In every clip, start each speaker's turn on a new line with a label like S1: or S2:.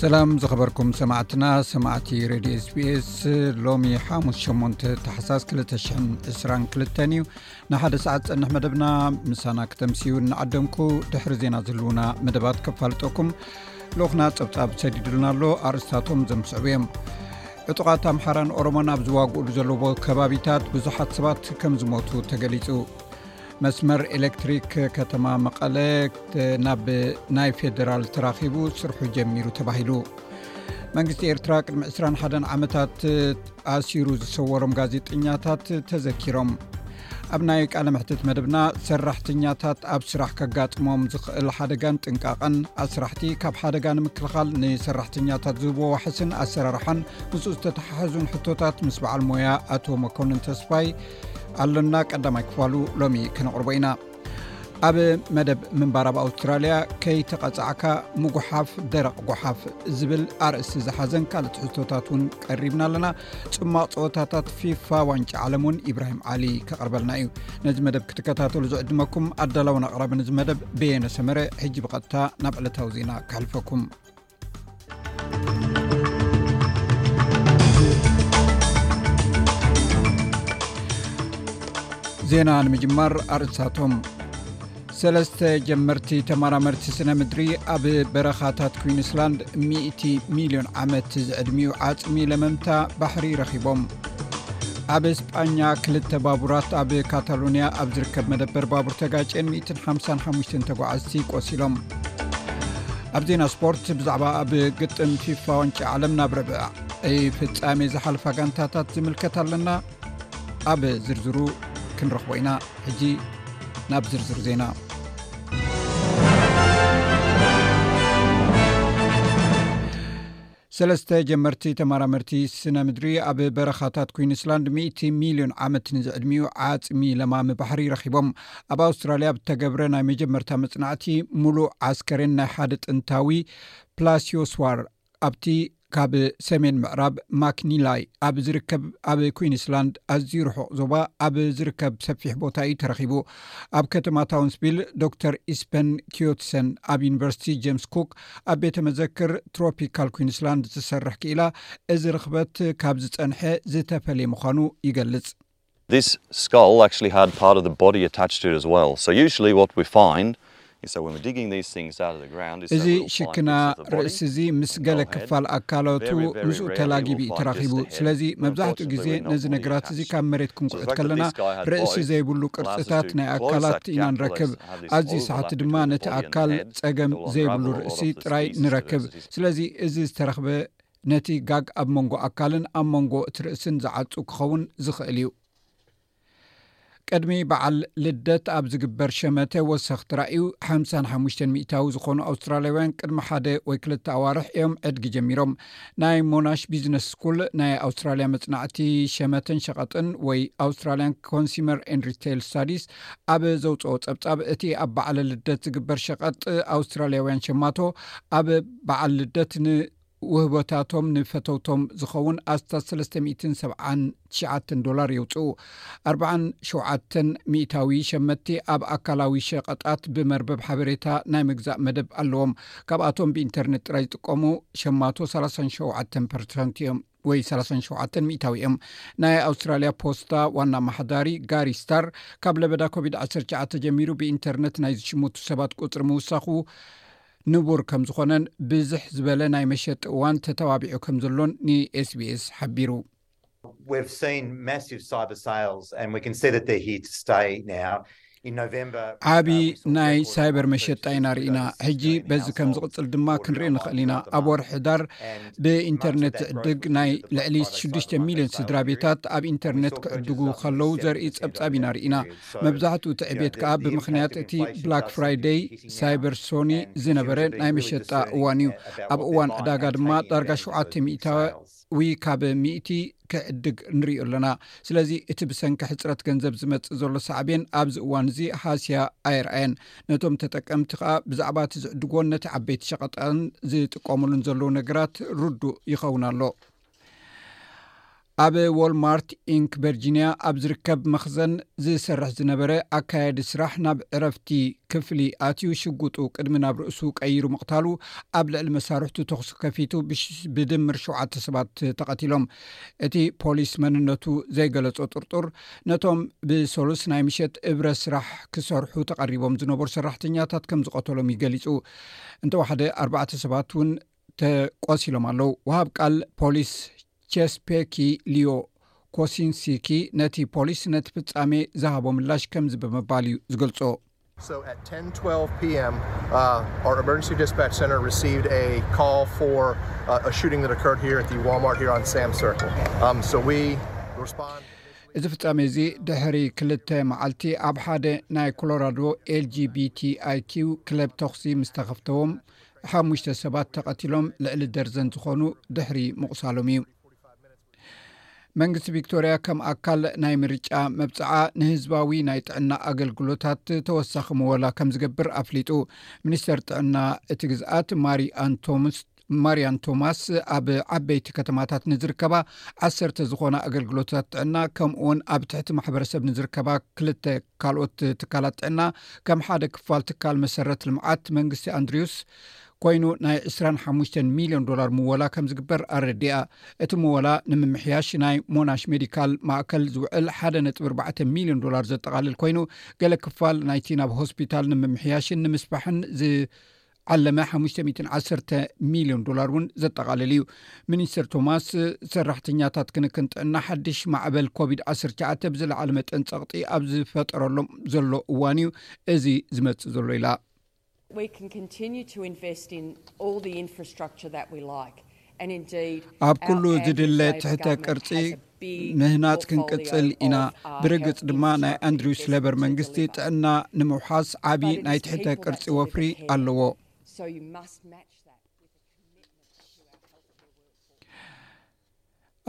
S1: ሰላም ዝኸበርኩም ሰማዕትና ሰማዕቲ ሬድዮ ስቢስ ሎሚ ሓሙስ 8 ተሓሳስ 222 እዩ ንሓደ ሰዓት ፀንሕ መደብና ምሳና ክተምስዩ እናዓደምኩ ድሕሪ ዜና ዝህልውና መደባት ከፋልጠኩም ልኡክና ፀብፃብ ሰዲድልና ኣሎ ኣርስታቶም ዘምስዕቡ እዮም ዕጡቓት ኣምሓራን ኦሮሞን ኣብ ዝዋግኡሉ ዘለዎ ከባቢታት ብዙሓት ሰባት ከም ዝሞቱ ተገሊፁ መስመር ኤሌክትሪክ ከተማ መቐለ ናብ ናይ ፌደራል ተራኺቡ ስርሑ ጀሚሩ ተባሂሉ መንግስቲ ኤርትራ ቅድሚ 21 ዓመታት ኣሲሩ ዝሰወሮም ጋዜጠኛታት ተዘኪሮም ኣብ ናይ ቃል ምሕትት መደብና ሰራሕተኛታት ኣብ ስራሕ ከጋጥሞም ዝኽእል ሓደጋን ጥንቃቐን ኣስራሕቲ ካብ ሓደጋ ንምክልኻል ንሰራሕተኛታት ዝህቦ ዋሕስን ኣሰራርሓን ምስ ዝተተሓሓዙን ሕቶታት ምስ በዓል ሞያ ኣቶ መኮንን ተስፋይ ኣሎና ቀዳማይ ክፋሉ ሎሚ ክነቕርቦ ኢና ኣብ መደብ ምንባር ኣብ ኣውስትራልያ ከይተቐፃዕካ ምጉሓፍ ደረቕ ጉሓፍ ዝብል ኣርእስቲ ዝሓዘን ካልእ ትሕዝቶታት እውን ቀሪብና ኣለና ፅማቕ ፀወታታት ፊፋ ዋንጫ ዓለም እውን ኢብራሂም ዓሊ ከቕርበልና እዩ ነዚ መደብ ክትከታተሉ ዝዕድመኩም ኣዳላውን ኣቕራቢ ንዚ መደብ ብየነሰመረ ሕጂ ብቐጥታ ናብ ዕለታዊ ዜና ክሕልፈኩም ዜና ንምጅማር ኣርእሳቶም ሰለስተ ጀመርቲ ተመራመርቲ ስነ ምድሪ ኣብ በረኻታት ኩንስላንድ 100 ሚልዮን ዓመት ዝዕድሚኡ ዓፅሚ ለመምታ ባሕሪ ረኺቦም ኣብ እስጳኛ ክልተ ባቡራት ኣብ ካታሎንያ ኣብ ዝርከብ መደበር ባቡር ተጋጨን 155 ተጓዓዝቲ ቆሲሎም ኣብ ዜና ስፖርት ብዛዕባ ኣብ ግጥም ፊፋ ዋንጫ ዓለም ናብ ረብዐ ይ ፍፃሜ ዝሓልፋ ጋንታታት ዝምልከት ኣለና ኣብ ዝርዝሩ ክንረኽቦ ኢና ሕጂ ናብ ዝርዝሩ ዜና ሰለስተ ጀመርቲ ተመራመርቲ ስነ ምድሪ ኣብ በረኻታት ኩንስላንድ ሚእቲ ሚልዮን ዓመት ንዝዕድሚኡ ዓጽሚ ለማሚ ባሕሪ ረኺቦም። ኣብ ኣውስትራልያ ኣብ እተገብረ ናይ መጀመርታ መጽናዕቲ ምሉእ ዓስከሬን ናይ ሓደ ጥንታዊ ፕላሲዮስዋር ኣብቲ ካብ ሰሜን ምዕራብ ማክኒላይ ኣብ ዝርከብ ኣብ ኩንስላንድ ኣዝዩ ርሑቕ ዞባ ኣብ ዝርከብ ሰፊሕ ቦታ እዩ ተረኺቡ። ኣብ ከተማ ታውንስቪል ዶክተር ኢስፐን ኪዮትሰን ኣብ ዩኒቨርሲቲ ጀምስ ኩክ ኣብ ቤተ መዘክር ትሮፒካል ኩንስላንድ ዝሰርሕ ክኢላ እዚ ርኽበት ካብ ዝጸንሐ ዝተፈልየ ምዃኑ ይገልጽ። እዚ ሽክና ርእሲ እዚ ምስ ገለ ክፋል ኣካላቱ ምስኡ ተላጊቡ እዩ ተራኺቡ። ስለዚ መብዛሕትኡ ግዜ ነዚ ነገራት እዚ ካብ መሬት ክንኩዕት ከለና ርእሲ ዘይብሉ ቅርጺታት ናይ ኣካላት ኢና ንረክብ። ኣዝዩ ሰሓቲ ድማ ነቲ ኣካል ጸገም ዘይብሉ ርእሲ ጥራይ ንረክብ። ስለዚ እዚ ዝተረኽበ ነቲ ጋግ ኣብ መንጎ ኣካልን ኣብ መንጎ እቲ ርእስን ዝዓጹ ክኸውን ዝኽእል እዩ። ቅድሚ በዓል ልደት ኣብ ዝግበር ሸመተ ወሰኽ ተራእዩ፣ ሓምሳን ሓሙሽተን ሚእታዊ ዝኾኑ ኣውስትራልያውያን ቅድሚ ሓደ ወይ ክልተ ኣዋርሕ እዮም ዕድጊ ጀሚሮም። ናይ ሞናሽ ቢዝነስ ስኩል ናይ ኣውስትራልያ መፅናዕቲ ሸመትን ሸቐጥን ወይ ኣውስትራልያን ኮንስመር ን ሪተይል ስታዲስ ኣብ ዘውፅኦ ፀብፃብ እቲ ኣብ በዓለ ልደት ዝግበር ሸቐጥ ኣውስትራልያውያን ሸማቶ ኣብ በዓል ልደት ን ውህበታቶም ንፈተውቶም ዝኸውን ኣስታት 370 ትሽዓተ ዶላር የውጽኡ። ኣርብዓን ሸውዓተን ሚእታዊ ሸመትቲ ኣብ ኣካላዊ ሸቐጣት ብመርበብ ሓበሬታ ናይ ምግዛእ መደብ ኣለዎም። ካብኣቶም ብኢንተርነት ጥራይ ዝጥቀሙ ሸማቶ ሰላሳን ሸውዓተን ፐርሰንት እዮም ወይ ሰላሳን ሸውዓተን ሚእታዊ እዮም። ናይ ኣውስትራልያ ፖስታ ዋና ኣመሓዳሪ ጋሪ ስታር ካብ ለበዳ ኮቪድ ዓሰርተ ትሽዓተ ጀሚሩ ብኢንተርነት ናይ ዝሽምቱ ሰባት ቁጽሪ ምውሳኹ ንቡር ከም ዝኾነን ብዝሕ ዝበለ ናይ መሸጢ እዋን ተተባቢዑ ከም ዘሎን ንኤስቢኤስ ሓቢሩ። We've
S2: seen massive cyber sales and we can see that they're here to stay now. In November, ዓቢ
S1: ናይ ሳይበር መሸጣ ኢና ርኢና ሕጂ በዚ ከም ዝቕጽል ድማ ክንርኢ ንኽእል ኢና ኣብ ወርሒ ሕዳር ብኢንተርነት ዝዕድግ ናይ ልዕሊ 6ዱሽተ ሚልዮን ስድራ ቤታት ኣብ ኢንተርነት ክዕድጉ ከለዉ ዘርኢ ጸብጻብ ኢና ርኢና መብዛሕትኡ እቲ ዕቤት ከኣ ብምኽንያት እቲ ብላክ ፍራይደይ ሳይበር ሶኒ ዝነበረ ናይ መሸጣ እዋን እዩ ኣብ እዋን ዕዳጋ ድማ ዳርጋ ሸውዓተ ሚታወ ውይ ካብ ሚእቲ ክዕድግ ንሪኦ ኣለና ስለዚ እቲ ብሰንኪ ሕፅረት ገንዘብ ዝመፅእ ዘሎ ሳዕቤን ኣብዚ እዋን እዚ ሃስያ ኣየርኣየን ነቶም ተጠቀምቲ ከዓ ብዛዕባ እቲ ዝዕድግዎን ነቲ ዓበይቲ ሸቀጣን ዝጥቀሙሉን ዘለዉ ነገራት ርዱእ ይኸውን ኣሎ ኣብ ዎልማርት ኢንክ ቨርጂንያ ኣብ ዝርከብ መክዘን ዝሰርሕ ዝነበረ ኣካየዲ ስራሕ ናብ ዕረፍቲ ክፍሊ ኣትዩ ሽጉጡ ቅድሚ ናብ ርእሱ ቀይሩ ምቕታሉ ኣብ ልዕሊ መሳርሕቱ ተኹሲ ከፊቱ ብድምር ሸውዓተ ሰባት ተቐቲሎም። እቲ ፖሊስ መንነቱ ዘይገለጾ ጥርጡር ነቶም ብሰሉስ ናይ ምሸት እብረ ስራሕ ክሰርሑ ተቐሪቦም ዝነበሩ ሰራሕተኛታት ከም ዝቐተሎም እዩ ገሊጹ። እንተወሓደ ኣርባዕተ ሰባት እውን ተቖሲሎም ኣለዉ። ወሃብ ቃል ፖሊስ ቼስፔኪ ሊዮ ኮሲንሲኪ ነቲ ፖሊስ ነቲ ፍጻሜ ዝሃቦ ምላሽ ከምዚ ብምባል እዩ ዝገልጾ። እዚ ፍጻሜ እዚ ድሕሪ ክልተ መዓልቲ ኣብ ሓደ ናይ ኮሎራዶ ኤልጂቢቲኣይኪው ክለብ ተዅሲ ምስ ተኸፍተዎም ሓሙሽተ ሰባት ተቐቲሎም ልዕሊ ደርዘን ዝኾኑ ድሕሪ ምቑሳሎም እዩ መንግስቲ ቪክቶርያ ከም ኣካል ናይ ምርጫ መብፅዓ ንህዝባዊ ናይ ጥዕና ኣገልግሎታት ተወሳኺ ምወላ ከም ዝገብር ኣፍሊጡ ሚኒስተር ጥዕና እቲ ግዝኣት ማሪያን ቶማስ ኣብ ዓበይቲ ከተማታት ንዝርከባ ዓሰርተ ዝኾና ኣገልግሎታት ጥዕና ከምኡውን ኣብ ትሕቲ ማሕበረሰብ ንዝርከባ ክልተ ካልኦት ትካላት ጥዕና ከም ሓደ ክፋል ትካል መሰረት ልምዓት መንግስቲ ኣንድሪውስ ኮይኑ ናይ 25 ሚልዮን ዶላር ምወላ ከም ዝግበር ኣረዲኣ እቲ ምወላ ንምምሕያሽ ናይ ሞናሽ ሜዲካል ማእከል ዝውዕል 1.4 ሚልዮን ዶላር ዘጠቓልል ኮይኑ ገለ ክፋል ናይቲ ናብ ሆስፒታል ንምምሕያሽን ንምስፋሕን ዝ ዓለመ ሓሙሽተ ሚትን ዓሰርተ ሚልዮን ዶላር እውን ዘጠቓልል እዩ ሚኒስትር ቶማስ ሰራሕተኛታት ክንክን ጥዕና ሓድሽ ማዕበል ኮቪድ ዓስር ሸዓተ ብዝለዓለ መጠን ፀቕጢ ኣብ ዝፈጠረሎም ዘሎ እዋን እዩ እዚ ዝመፅእ ዘሎ ኢላ ኣብ ኩሉ ዝድለ ትሕተ ቅርፂ ምህናፅ ክንቅፅል ኢና ብርግፅ ድማ ናይ ኣንድሪውስ ሌበር መንግስቲ ጥዕና ንምውሓስ ዓብዪ ናይ ትሕተ ቅርፂ ወፍሪ ኣለዎ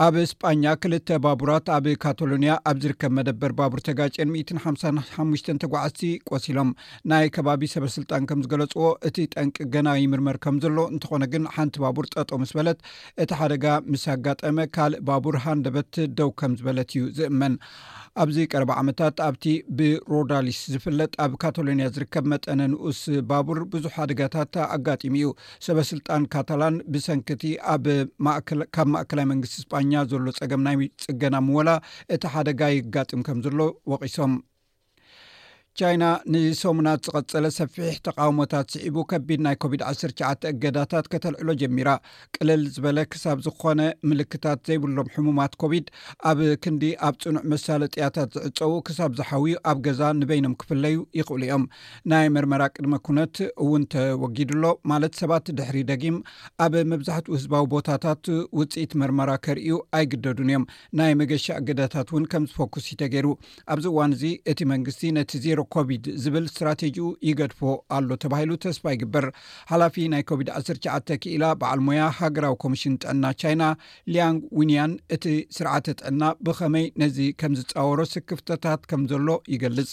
S1: ኣብ እስጳኛ ክልተ ባቡራት ኣብ ካቶሎንያ ኣብ ዝርከብ መደበር ባቡር ተጋጭን ሚእትን ሓምሳን ሓሙሽተን ተጓዓዝቲ ቆሲሎም ናይ ከባቢ ሰበስልጣን ከም ዝገለፅዎ እቲ ጠንቂ ገና ይምርመር ከም ዘሎ እንተኾነ ግን ሓንቲ ባቡር ጠጠው ምስ በለት እቲ ሓደጋ ምስ ኣጋጠመ ካልእ ባቡር ሃንደበት ደው ከም ዝበለት እዩ ዝእመን ኣብዚ ቀረባ ዓመታት ኣብቲ ብሮዳሊስ ዝፍለጥ ኣብ ካቶሎንያ ዝርከብ መጠነ ንኡስ ባቡር ብዙሕ ሓደጋታት ኣጋጢሙ እዩ ሰበስልጣን ካታላን ብሰንኪ እቲ ኣብ ካብ ማእከላይ መንግስቲ እስጳኛ ዘሎ ጸገም ናይ ጽገና ምወላ እቲ ሓደጋ ይጋጥም ከም ዘሎ ወቒሶም ቻይና ንሰሙናት ዝቐጸለ ሰፊሕ ተቃውሞታት ስዒቡ ከቢድ ናይ ኮቪድ 19 እገዳታት ከተልዕሎ ጀሚራ ቅልል ዝበለ ክሳብ ዝኾነ ምልክታት ዘይብሎም ሕሙማት ኮቪድ ኣብ ክንዲ ኣብ ፅኑዕ መሳለጥያታት ዝዕፀዉ ክሳብ ዝሓውዩ ኣብ ገዛ ንበይኖም ክፍለዩ ይኽእሉ እዮም ናይ መርመራ ቅድመ ኩነት እውን ተወጊዱሎ ማለት ሰባት ድሕሪ ደጊም ኣብ መብዛሕትኡ ህዝባዊ ቦታታት ውፅኢት መርመራ ከርእዩ ኣይግደዱን እዮም ናይ መገሻ እገዳታት እውን ከም ዝፈኩሲ ተገይሩ ኣብዚ እዋን እዚ እቲ መንግስቲ ነቲ ዜሮ ኮቪድ ዝብል ስትራቴጂኡ ይገድፎ ኣሎ ተባሂሉ ተስፋ ይግበር ሓላፊ ናይ ኮቪድ 19 ክኢላ በዓል ሞያ ሃገራዊ ኮሚሽን ጥዕና ቻይና ሊያንግ ዊንያን እቲ ስርዓተ ጥዕና ብኸመይ ነዚ ከም ዝፃወሮ ስክፍተታት ከም ዘሎ ይገልፅ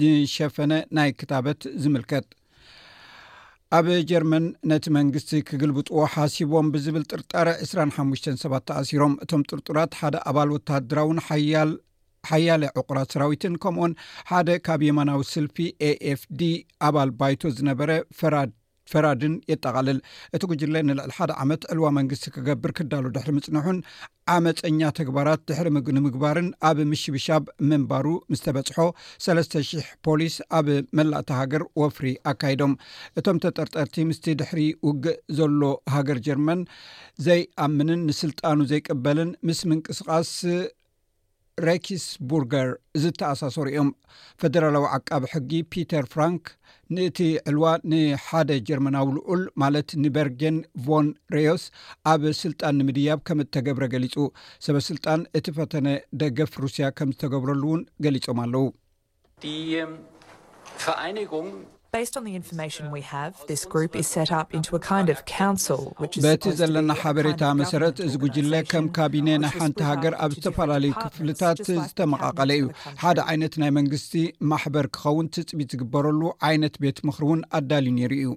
S1: ዝሸፈነ ናይ ክታበት ዝምልከት ኣብ ጀርመን ነቲ መንግስቲ ክግልብጥዎ ሓሲቦም ብዝብል ጥርጣረ 2ሓሙሽ ሰባት ተኣሲሮም እቶም ጥርጡራት ሓደ ኣባል ወተሃደራውን ሓያለ ዕቑራት ሰራዊትን ከምኡኡን ሓደ ካብ የማናዊ ስልፊ ኤኤፍዲ ኣባል ባይቶ ዝነበረ ፈራድ ፈራድን የጠቓልል። እቲ ጉጅለ ንልዕሊ ሓደ ዓመት ዕልዋ መንግስቲ ክገብር ክዳሉ ድሕሪ ምጽንሑን ዓመጸኛ ተግባራት ድሕሪ ንምግባርን ኣብ ምሽብሻብ ምንባሩ ምስ ተበጽሖ ሰለስተ ሽሕ ፖሊስ ኣብ መላእታ ሃገር ወፍሪ ኣካይዶም። እቶም ተጠርጠርቲ ምስቲ ድሕሪ ውግእ ዘሎ ሃገር ጀርመን ዘይኣምንን ንስልጣኑ ዘይቅበልን ምስ ምንቅስቓስ ሬኪስ ቡርገር ዝተኣሳሰሩ እዮም ፈደራላዊ ዓቃቢ ሕጊ ፒተር ፍራንክ ንእቲ ዕልዋ ንሓደ ጀርመናዊ ልኡል ማለት ንበርጌን ቮን ሬዮስ ኣብ ስልጣን ንምድያብ ከም እተገብረ ገሊጹ ሰበስልጣን እቲ ፈተነ ደገፍ ሩስያ ከም ዝተገብረሉ እውን ገሊጾም ኣለው በቲ ዘለና ሓበሬታ መሰረት እዚ ጉጅለ ከም ካቢነ ናይ ሓንቲ ሃገር ኣብ ዝተፈላለዩ ክፍልታት ዝተመቓቐለ እዩ ሓደ ዓይነት ናይ መንግስቲ ማሕበር ክኸውን ትፅቢት ዝግበረሉ ዓይነት ቤት ምክሪ እውን ኣዳልዩ ነይሩ እዩ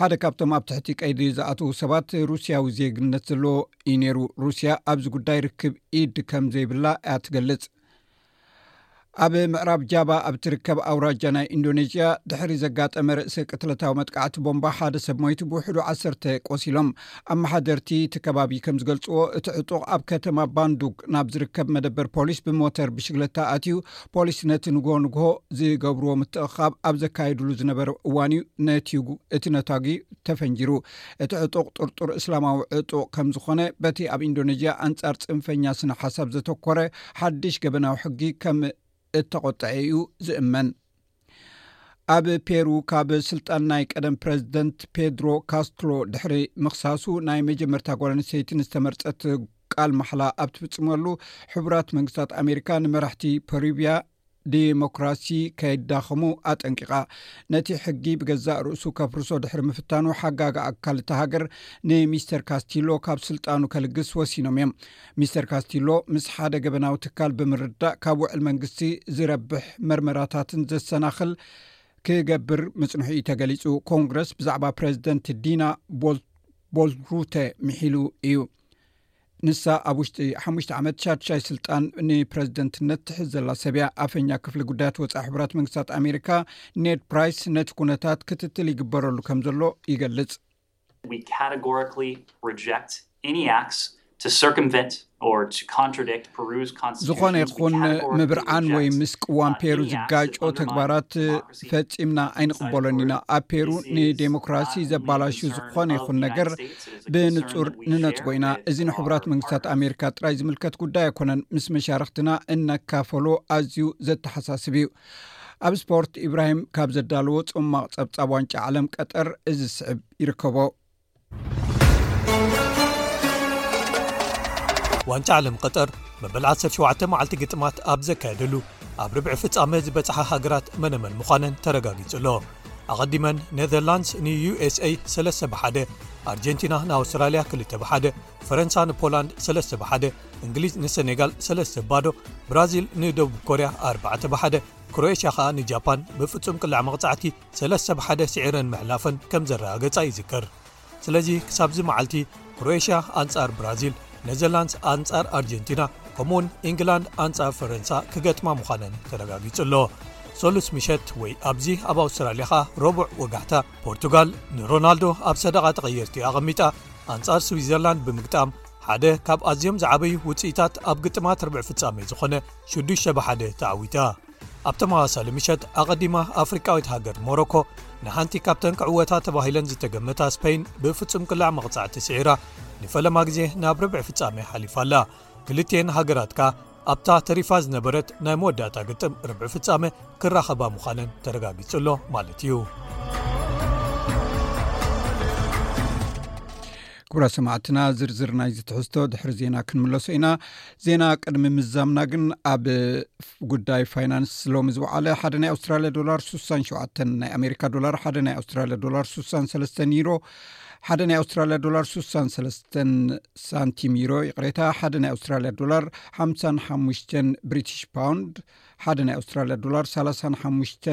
S1: ሓደ ካብቶም ኣብ ትሕቲ ቀይዲ ዝኣተዉ ሰባት ሩስያዊ ዜግነት ዘለዎ እዩ ነይሩ ሩስያ ኣብዚ ጉዳይ ርክብ ኢድ ከም ዘይብላ እያ ትገልፅ ኣብ ምዕራብ ጃባ ኣብ ትርከብ ኣውራጃ ናይ ኢንዶነዥያ ድሕሪ ዘጋጠመ ርእሰ ቅትለታዊ መጥቃዕቲ ቦምባ ሓደ ሰብ ሞይቱ ብውሕዱ ዓሰርተ ቆሲሎም ኣመሓደርቲ እቲ ከባቢ ከም ዝገልፅዎ እቲ ዕጡቕ ኣብ ከተማ ባንዱግ ናብ ዝርከብ መደበር ፖሊስ ብሞተር ብሽግለታ ኣትዩ ፖሊስ ነቲ ንግሆ ንግሆ ዝገብርዎ ምትእኻብ ኣብ ዘካየድሉ ዝነበረ እዋን እዩ ነትዩ እቲ ነታጊ ተፈንጂሩ እቲ ዕጡቕ ጥርጡር እስላማዊ ዕጡቕ ከም ዝኾነ በቲ ኣብ ኢንዶነዥያ ኣንጻር ፅንፈኛ ስነ ሓሳብ ዘተኮረ ሓድሽ ገበናዊ ሕጊ ከም እተቖጥዐ ኢዩ ዝእመን። ኣብ ፔሩ ካብ ስልጣን ናይ ቀደም ፕረዚደንት ፔድሮ ካስትሮ ድሕሪ ምኽሳሱ ናይ መጀመርታ ጓል ኣንስተይቲ ንዝተመርጸት ቃል ማሕላ ኣብ ትፍጽመሉ ሕቡራት መንግስታት ኣሜሪካ ንመራሕቲ ፐሩብያ ዴሞክራሲ ከየዳኸሙ ኣጠንቂቓ። ነቲ ሕጊ ብገዛእ ርእሱ ከፍርሶ ድሕሪ ምፍታኑ ሓጋጊ ኣካል እታ ሃገር ንሚስተር ካስቲሎ ካብ ስልጣኑ ከልግስ ወሲኖም እዮም። ሚስተር ካስቲሎ ምስ ሓደ ገበናዊ ትካል ብምርዳእ ካብ ውዕል መንግስቲ ዝረብሕ መርመራታትን ዘሰናኽል ክገብር ምጽንሑ እዩ ተገሊጹ። ኮንግረስ ብዛዕባ ፕረዚደንት ዲና ቦልሩተ ምሒሉ እዩ። ንሳ ኣብ ውሽጢ ሓሙሽተ ዓመት ሻድሻይ ስልጣን ንፕረዚደንትነት ትሕዝ ዘላ ሰብ እያ ኣፈኛ ክፍሊ ጉዳያት ወፃኢ ሕቡራት መንግስታት ኣሜሪካ ኔድ ፕራይስ ነቲ ኩነታት ክትትል ይግበረሉ ከም ዘሎ ይገልፅ ዝኾነ ይኹን ምብርዓን ወይ ምስ ቅዋም ፔሩ ዝጋጮ ተግባራት ፈፂምና ኣይንቕበሎን ኢና ኣብ ፔሩ ንዴሞክራሲ ዘባላሹ ዝኾነ ይኹን ነገር ብንፁር ንነፅጎ ኢና እዚ ንሕቡራት መንግስታት ኣሜሪካ ጥራይ ዝምልከት ጉዳይ ኣይኮነን ምስ መሻርክትና እነካፈሎ ኣዝዩ ዘተሓሳስብ እዩ ኣብ ስፖርት ኢብራሂም ካብ ዘዳለዎ ፅማቕ ፀብፃብ ዋንጫ ዓለም ቀጠር እዚ ዝስዕብ ይርከቦ
S3: ዋንጫ ዓለም ቐጠር መበል 17 መዓልቲ ግጥማት ኣብ ዘካየደሉ ኣብ ርብዒ ፍጻመ ዝበጽሓ ሃገራት መነመን ምዃነን ተረጋጊጹ ኣሎ ኣቐዲመን ኔዘርላንድስ ንዩስ ሰለስተ ብሓደ ኣርጀንቲና ንኣውስትራልያ 2ልተ ብሓደ ፈረንሳ ንፖላንድ ሰለስተ ብሓደ እንግሊዝ ንሰኔጋል ሰለስተ ባዶ ብራዚል ንደቡብ ኮርያ ኣርባዕተ ብሓደ ክሮኤሽያ ከኣ ንጃፓን ብፍጹም ቅልዕ መቕጻዕቲ ሰለስተ ብ ሓደ ስዒረን ምሕላፈን ከም ዘረጋገጻ ይዝከር። ስለዚ ክሳብዚ መዓልቲ ክሮኤሽያ ኣንጻር ብራዚል፣ ነዘርላንድስ ኣንጻር ኣርጀንቲና ከምኡ'ውን ኢንግላንድ ኣንጻር ፈረንሳ ክገጥማ ምዃነን ተረጋጊጹ ኣሎ። ሰሉስ ምሸት ወይ ኣብዚ ኣብ ኣውስትራልያ ከኣ ረቡዕ ወጋሕታ ፖርቱጋል ንሮናልዶ ኣብ ሰደቓ ተቐየርቲ ኣቐሚጣ ኣንጻር ስዊዘርላንድ ብምግጣም ሓደ ካብ ኣዝዮም ዝዓበዩ ውጽኢታት ኣብ ግጥማት ርብዒ ፍጻሜ ዝኾነ ሽዱሽተ ብ ሓደ ተዓዊታ። ኣብ ተመሳሳሊ ምሸት ኣቐዲማ ኣፍሪቃዊት ሃገር ሞሮኮ ንሓንቲ ካብተን ክዕወታ ተባሂለን ዝተገመታ ስፐይን ብፍጹም ቅላዕ መቕጻዕቲ ስዒራ ንፈለማ ግዜ ናብ ርብዒ ፍጻሜ ሓሊፋ ኣላ ክልትኤን ሃገራት ከኣ ኣብታ ተሪፋ ዝነበረት ናይ መወዳእታ ግጥም ርብዒ ፍጻመ ክራኸባ ምዃነን ተረጋጊጹ ኣሎ ማለት እዩ
S1: ክቡራ ሰማዕትና ዝርዝር ናይ ዝትሕዝቶ ድሕሪ ዜና ክንምለሶ ኢና ዜና ቅድሚ ምዛምና ግን ኣብ ጉዳይ ፋይናንስ ሎሚ ዝውዓለ ሓደ ናይ ኣውስትራሊያ ዶላር 67 ናይ ኣሜሪካ ዶላር ሓደ ናይ ኣውስትራሊያ ዶላር 63 ዩሮ ሓደ ናይ ኣውስትራሊያ ዶላር 63 ሳንቲም ዩሮ ይቅሬታ ሓደ ናይ ኣውስትራሊያ ዶላር 55 ብሪትሽ ፓውንድ ሓደ ናይ ኣውስትራሊያ ዶላር 35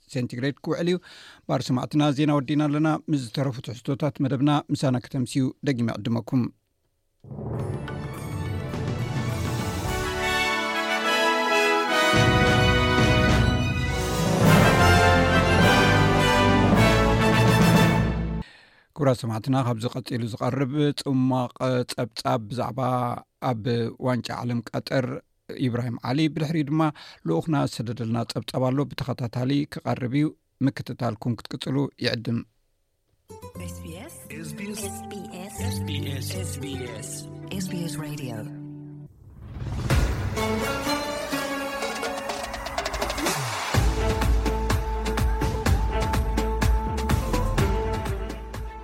S1: ሴንቲግሬድ ክውዕል እዩ ባር ሰማዕትና ዜና ወዲና ኣለና ምስ ዝተረፉ ትሕዝቶታት መደብና ምሳና ከተምስኡ ደጊመ ዕድመኩም ኩብራ ሰማዕትና ካብዚ ቀፂሉ ዝቀርብ ፅሟቅ ፀብፃብ ብዛዕባ ኣብ ዋንጫ ዓለም ቀጠር ኢብራሂም ዓሊ ብድሕሪኡ ድማ ልኡኽና ዝሰደደልና ጸብጻብ ኣሎ ብተኸታታሊ ክቐርብ እዩ ምክትታልኩም ክትቅጽሉ ይዕድም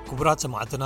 S3: ክቡራት ሰማዕትና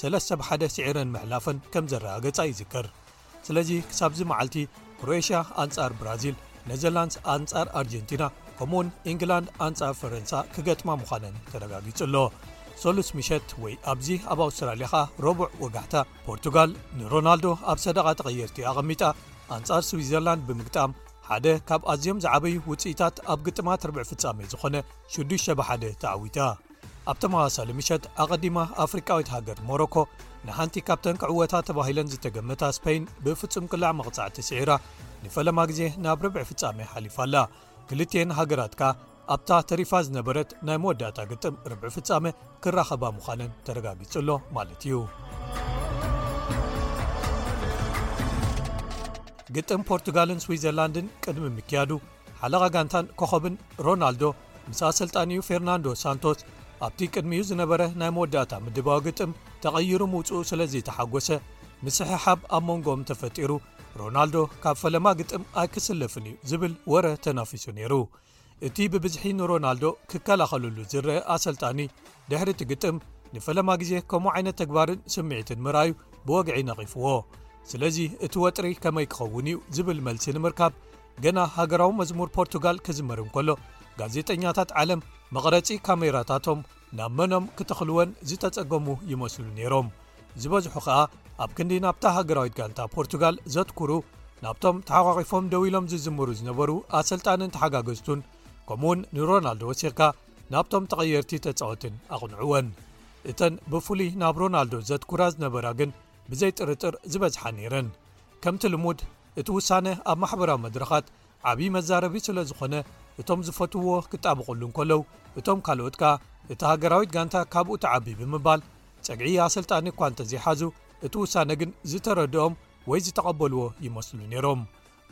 S3: ሰለስተ ብ ሓደ ስዒረን ምሕላፈን ከም ዘረጋገጻ ይዝከር። ስለዚ ክሳብዚ መዓልቲ ክሮኤሽያ ኣንጻር ብራዚል፣ ነዘርላንድስ ኣንጻር ኣርጀንቲና ከምኡ'ውን ኢንግላንድ ኣንጻር ፈረንሳ ክገጥማ ምዃነን ተረጋጊጹ ኣሎ። ሰሉስ ምሸት ወይ ኣብዚ ኣብ ኣውስትራልያ ከኣ ረቡዕ ወጋሕታ ፖርቱጋል ንሮናልዶ ኣብ ሰደቓ ተቐየርቲ ኣቐሚጣ ኣንጻር ስዊዘርላንድ ብምግጣም ሓደ ካብ ኣዝዮም ዝዓበዩ ውጽኢታት ኣብ ግጥማት ርብዒ ፍጻሜ ዝኾነ ሽዱሽተ ብ ሓደ ተዓዊታ። ኣብ ተመሳሳሊ ምሸት ኣቐዲማ ኣፍሪቃዊት ሃገር ሞሮኮ ንሓንቲ ካብተን ክዕወታ ተባሂለን ዝተገመታ ስፐይን ብፍጹም ቅላዕ መቕጻዕቲ ስዒራ ንፈለማ ግዜ ናብ ርብዒ ፍጻሜ ሓሊፋ ኣላ ክልትኤን ሃገራት ከኣ ኣብታ ተሪፋ ዝነበረት ናይ መወዳእታ ግጥም ርብዒ ፍጻመ ክራኸባ ምዃነን ተረጋጊጹ ኣሎ ማለት እዩ ግጥም ፖርቱጋልን ስዊዘርላንድን ቅድሚ ምክያዱ ሓለቓ ጋንታን ኮኸብን ሮናልዶ ምስ ኣሰልጣኒኡ ፌርናንዶ ሳንቶስ ኣብቲ ቅድሚኡ ዝነበረ ናይ መወዳእታ ምድባዊ ግጥም ተቐይሩ ምውጽኡ ስለ ዘይተሓጐሰ ምስሕሓብ ኣብ መንጎኦም ተፈጢሩ ሮናልዶ ካብ ፈለማ ግጥም ኣይክስለፍን እዩ ዝብል ወረ ተናፊሱ ነይሩ እቲ ብብዝሒ ንሮናልዶ ክከላኸልሉ ዝርአ ኣሰልጣኒ ድሕሪ እቲ ግጥም ንፈለማ ግዜ ከምኡ ዓይነት ተግባርን ስምዒትን ምርኣዩ ብወግዒ ነቒፍዎ ስለዚ እቲ ወጥሪ ከመይ ክኸውን እዩ ዝብል መልሲ ንምርካብ ገና ሃገራዊ መዝሙር ፖርቱጋል ክዝመር እንከሎ ጋዜጠኛታት ዓለም መቕረጺ ካሜራታቶም ናብ መኖም ክተኽልወን ዝተጸገሙ ይመስሉ ነይሮም ዝበዝሑ ከኣ ኣብ ክንዲ ናብታ ሃገራዊት ጋንታ ፖርቱጋል ዘትኩሩ ናብቶም ተሓቋቒፎም ደው ኢሎም ዝዝምሩ ዝነበሩ ኣሰልጣንን ተሓጋገዝቱን ከምኡውን ንሮናልዶ ወሲኽካ ናብቶም ተቐየርቲ ተጻወትን ኣቕንዕወን እተን ብፍሉይ ናብ ሮናልዶ ዘትኩራ ዝነበራ ግን ብዘይጥርጥር ዝበዝሓ ነይረን ከምቲ ልሙድ እቲ ውሳነ ኣብ ማሕበራዊ መድረኻት ዓብዪ መዛረቢ ስለ ዝኾነ፣ እቶም ዝፈትውዎ ክጣበቑሉ እንከለው፣ እቶም ካልኦት ከኣ እታ ሃገራዊት ጋንታ ካብኡ ትዓቢ ብምባል ጸግዒ ኣሰልጣኒ እኳ እንተዘይሓዙ፣ እቲ ውሳነ ግን ዝተረድኦም ወይ ዝተቐበልዎ ይመስሉ ነይሮም።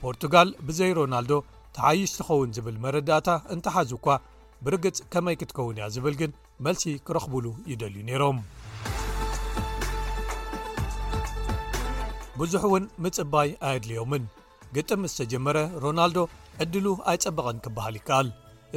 S3: ፖርቱጋል ብዘይ ሮናልዶ ትሓይሽ ትኸውን ዝብል መረዳእታ እንተሓዙ እኳ፣ ብርግጽ ከመይ ክትከውን እያ ዝብል ግን መልሲ ክረኽቡሉ ይደልዩ ነይሮም ብዙሕ እውን ምጽባይ ኣየድልዮምን ግጥም ምስ ተጀመረ ሮናልዶ ዕድሉ ኣይጸበቐን ክበሃል ይከኣል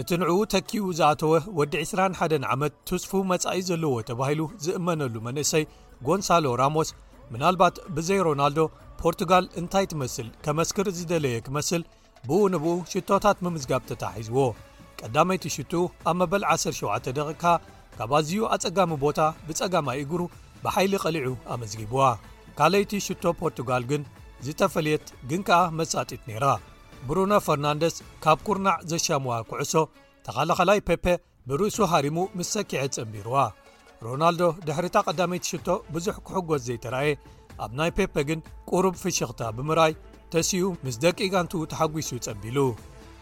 S3: እቲ ንዕኡ ተኪኡ ዝኣተወ ወዲ 21 ዓመት ትስፉ መጻኢ ዘለዎ ተባሂሉ ዝእመነሉ መንእሰይ ጎንሳሎ ራሞስ ምናልባት ብዘይ ሮናልዶ ፖርቱጋል እንታይ ትመስል ከመስክር ዝደለየ ክመስል ብኡ ንብኡ ሽቶታት ምምዝጋብ ተታሒዝዎ ቀዳመይቲ ሽቱ ኣብ መበል 17 ደቒቕካ ካብ ኣዝዩ ኣጸጋሚ ቦታ ብጸጋማይ እግሩ ብሓይሊ ቐሊዑ ኣመዝጊብዋ ካልኣይቲ ሽቶ ፖርቱጋል ግን ዝተፈልየት ግን ከኣ መሳጢት ነይራ ብሩኖ ፈርናንደስ ካብ ኩርናዕ ዘሻምዋ ኩዕሶ ተኻላኻላይ ፔፐ ብርእሱ ሃሪሙ ምስ ሰኪዔ ጸንቢሩዋ። ሮናልዶ ድሕሪ'ታ ቀዳመይቲ ሽቶ ብዙሕ ክሕጎስ ዘይተራእየ፣ ኣብ ናይ ፔፐ ግን ቁሩብ ፍሽኽታ ብምርኣይ ተሲኡ ምስ ደቂ ጋንትኡ ተሓጒሱ ጸንቢሉ።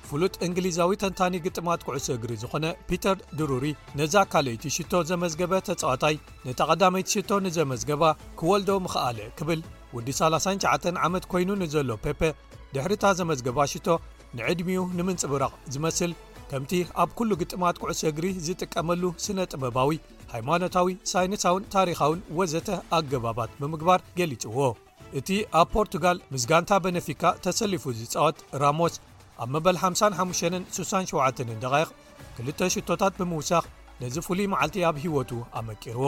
S3: ፍሉጥ እንግሊዛዊ ተንታኒ ግጥማት ኩዕሶ እግሪ ዝኾነ ፒተር ድሩሪ ነዛ ካልኣይቲ ሽቶ ዘመዝገበ ተጻዋታይ ነታ ቀዳመይቲ ሽቶ ንዘመዝገባ ክወልዶ ምኸኣለ ክብል፣ ወዲ ሰላሳን ትሽዓተን ዓመት ኮይኑ ንዘሎ ፔፐ ድሕሪ'ታ ዘመዝገባ ሽቶ ንዕድሚኡ ንምንጽብራቕ ዝመስል ከምቲ ኣብ ኩሉ ግጥማት ኩዕሶ እግሪ ዝጥቀመሉ ስነ ጥበባዊ ሃይማኖታዊ ሳይንሳውን ታሪኻውን ወዘተ ኣገባባት ብምግባር ገሊጽዎ እቲ ኣብ ፖርቱጋል ምስ ጋንታ በነፊካ ተሰሊፉ ዝጻወት ራሞስ ኣብ መበል 55 ን 67 ን ደቓይቕ ክልተ ሽቶታት ብምውሳኽ ነዚ ፍሉይ መዓልቲ ኣብ ህይወቱ ኣመቂርዎ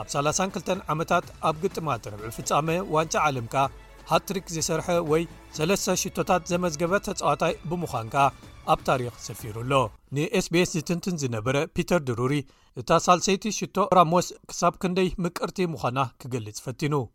S3: ኣብ ሳላሳን ክልተን ዓመታት ኣብ ግጥማት ርብዒ ፍጻመ ዋንጫ ዓለም ከኣ ሃትሪክ ዝሰርሐ ወይ ሰለስተ ሽቶታት ዘመዝገበ ተጻዋታይ ብምዃን ከኣ ኣብ ታሪኽ ሰፊሩ ኣሎ ንስቤስ ዝትንትን ዝነበረ ፒተር ድሩሪ እታ ሳልሰይቲ ሽቶ ራሞስ ክሳብ ክንደይ ምቅርቲ ምዃና ክገልጽ ፈቲኑ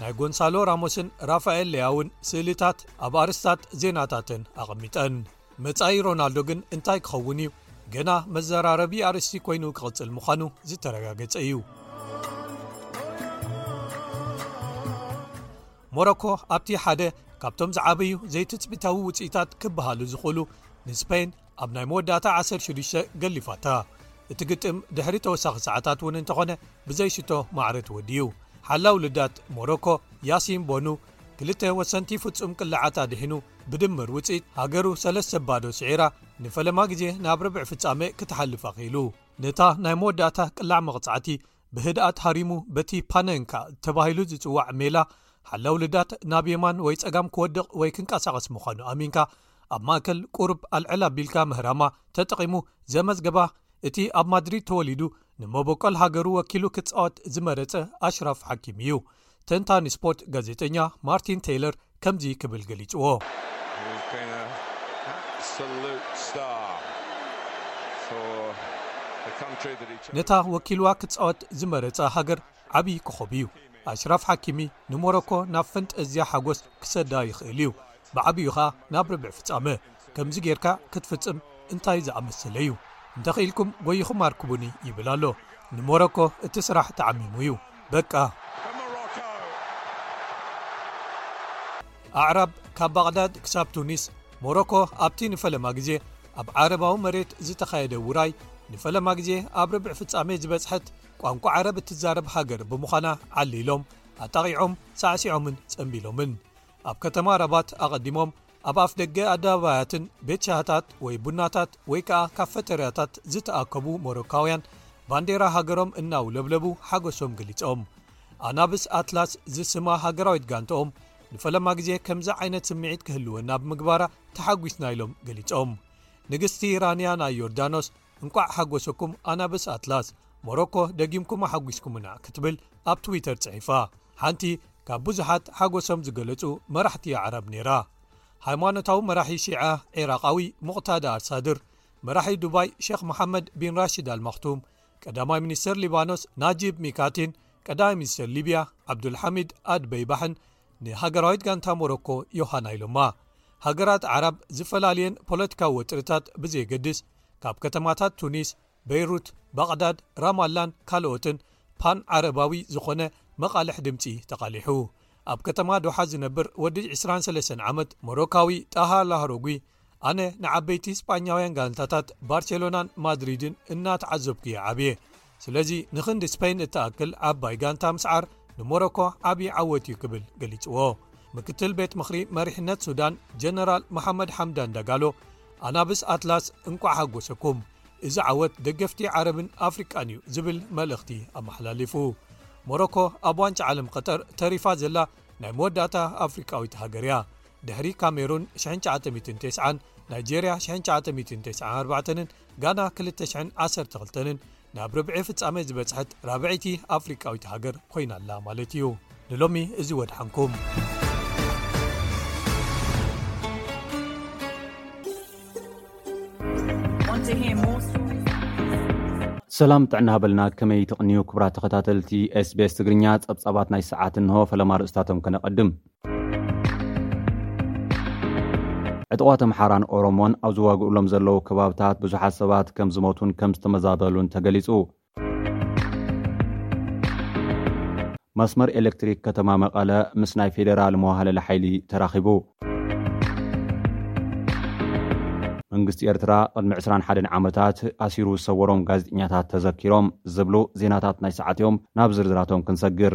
S3: ናይ ጎንሳሎ ራሞስን ራፋኤል ሌያውን ስእሊታት ኣብ ኣርስታት ዜናታተን ኣቐሚጠን። መጻኢ ሮናልዶ ግን እንታይ ክኸውን እዩ ገና መዘራረቢ ኣርእስቲ ኮይኑ ክቕጽል ምዃኑ ዝተረጋገጸ እዩ። ሞሮኮ ኣብቲ ሓደ ካብቶም ዝዓበዩ ዘይትጽቢታዊ ውጽኢታት ክበሃሉ ዝኽእሉ ንስፐይን ኣብ ናይ መወዳእታ ዓሰርተ ሽዱሽተ ገሊፋታ እቲ ግጥም ድሕሪ ተወሳኺ ሰዓታት እውን እንተኾነ ብዘይ ሽቶ ማዕረ ተወድዩ ሓላው ልዳት ሞሮኮ ያሲን ቦኑ ክልተ ወሰንቲ ፍጹም ቅልዓት ኣድሒኑ ብድምር ውፅኢት ሃገሩ ሰለስተ ባዶ ስዒራ ንፈለማ ግዜ ናብ ርብዒ ፍጻመ ክትሓልፍ ኣኽኢሉ ነታ ናይ መወዳእታ ቅላዕ መቕጻዕቲ ብህድኣት ሃሪሙ በቲ ፓነንካ ተባሂሉ ዝጽዋዕ ሜላ ሓላው ልዳት ናብ የማን ወይ ጸጋም ክወድቕ ወይ ክንቀሳቐስ ምዃኑ ኣሚንካ ኣብ ማእከል ቁሩብ ኣልዕል ኣቢልካ ምህራማ ተጠቒሙ ዘመዝገባ እቲ ኣብ ማድሪድ ተወሊዱ ንመበቆል ሃገሩ ወኪሉ ክጻወት ዝመረጸ ኣሽራፍ ሓኪም እዩ። ተንታኒ ስፖርት ጋዜጠኛ ማርቲን ተይለር ከምዚ ክብል ገሊጽዎ ነታ ወኪልዋ ክጻወት ዝመረጸ ሃገር ዓብዪ ክኸብ እዩ ኣሽራፍ ሓኪሚ ንሞሮኮ ናብ ፈንጠዝያ ሓጎስ ክሰዳ ይኽእል እዩ ብዓቢኡ ከኣ ናብ ርብዒ ፍጻመ ከምዚ ጌርካ ክትፍጽም እንታይ ዝኣመሰለ እዩ እንተኺኢልኩም ጎይኹም ኣርክቡኒ ይብል ኣሎ ንሞሮኮ እቲ ስራሕ ተዓሚሙ እዩ በቃ። ኣዕራብ ካብ ባቕዳድ ክሳብ ቱኒስ ሞሮኮ ኣብቲ ንፈለማ ግዜ ኣብ ዓረባዊ መሬት ዝተኻየደ ውራይ ንፈለማ ግዜ ኣብ ርብዒ ፍጻሜ ዝበጽሐት ቋንቋ ዓረብ እትዛረብ ሃገር ብምዃና ዓሊሎም ኣጣቒዖም ሳዕሲዖምን ጸንቢሎምን ኣብ ከተማ ራባት ኣቐዲሞም ኣብ ኣፍ ደገ ኣደባባያትን ቤት ሻህታት ወይ ቡናታት ወይ ከኣ ካፈተርያታት ዝተኣከቡ ሞሮካውያን ባንዴራ ሃገሮም እናውለብለቡ ሓጎሶም ገሊጾም ኣናብስ ኣትላስ ዝስማ ሃገራዊት ጋንተኦም ንፈለማ ግዜ ከምዚ ዓይነት ስምዒት ክህልወና ብምግባራ ተሓጒስና ኢሎም ገሊጾም ንግስቲ ራንያ ናይ ዮርዳኖስ እንቋዕ ሓጎሰኩም ኣናብስ ኣትላስ ሞሮኮ ደጊምኩም ኣሓጒስኩምና ክትብል ኣብ ትዊተር ጽሒፋ ሓንቲ ካብ ብዙሓት ሓጎሶም ዝገለጹ መራሕቲ ኣዕራብ ነይራ ሃይማኖታዊ መራሒ ሺዓ ዒራቓዊ ሙቕታዳ ኣልሳድር መራሒ ዱባይ ሸክ መሓመድ ቢን ራሽድ ኣልማክቱም ቀዳማይ ሚኒስተር ሊባኖስ ናጂብ ሚካቲን ቀዳማይ ሚኒስተር ሊብያ ዓብዱልሓሚድ ኣድበይባሕን ንሃገራዊት ጋንታ ሞሮኮ ዮሃና ኢሎማ ሃገራት ዓራብ ዝፈላልየን ፖለቲካዊ ወጥርታት ብዘየገድስ ካብ ከተማታት ቱኒስ፣ በይሩት፣ ባቕዳድ፣ ራማላን ካልኦትን ፓን ዓረባዊ ዝኾነ መቓልሕ ድምጺ ተቓሊሑ። ኣብ ከተማ ዶሓ ዝነብር ወዲ ዕስራን ሰለስተን ዓመት ሞሮካዊ ጣሃ ላህሮጒ፣ ኣነ ንዓበይቲ ስጳኛውያን ጋንታታት ባርሴሎናን ማድሪድን እናተዓዘብኩ'የ ዓብየ። ስለዚ ንክንዲ ስፐይን እትኣክል ዓባይ ጋንታ ምስዓር ንሞሮኮ ዓብዪ ዓወት እዩ ክብል ገሊጽዎ ምክትል ቤት ምኽሪ መሪሕነት ሱዳን ጀነራል መሓመድ ሓምዳን ዳጋሎ ኣናብስ ኣትላስ እንቋዕ ሓጎሰኩም እዚ ዓወት ደገፍቲ ዓረብን ኣፍሪቃን እዩ ዝብል መልእኽቲ ኣመሓላሊፉ ሞሮኮ ኣብ ዋንጫ ዓለም ቐጠር ተሪፋ ዘላ ናይ መወዳእታ ኣፍሪቃዊት ሃገር እያ ድሕሪ ካሜሩን 990 ናይጀርያ 994ን ጋና ክልተ ሽሕን ዓሰርተ ክልተንን ናብ ርብዒ ፍጻመ ዝበጽሐት ራብዐይቲ ኣፍሪቃዊት ሃገር ኮይና ኣላ ማለት እዩ ንሎሚ እዚ ወድሓንኩም
S4: ሰላም ጥዕና ሃበልና ከመይ ትቕንዩ ክብራ ተኸታተልቲ ስቤስ ትግርኛ ጸብጻባት ናይ ሰዓት እንሆ ፈለማ ርእስታቶም ከነቐድም ዕጡቓት ኣምሓራን ኦሮሞን ኣብ ዝዋግኡሎም ዘለዉ ከባብታት ብዙሓት ሰባት ከም ዝሞቱን ከም ዝተመዛበሉን ተገሊጹ። መስመር ኤሌክትሪክ ከተማ መቐለ ምስ ናይ ፌዴራል መዋህለሊ ሓይሊ ተራኺቡ። መንግስቲ ኤርትራ ቅድሚ ዕስራን ሓደን ዓመታት ኣሲሩ ዝሰወሮም ጋዜጠኛታት ተዘኪሮም ዝብሉ ዜናታት ናይ ሰዓት'ዮም። ናብ ዝርዝራቶም ክንሰግር።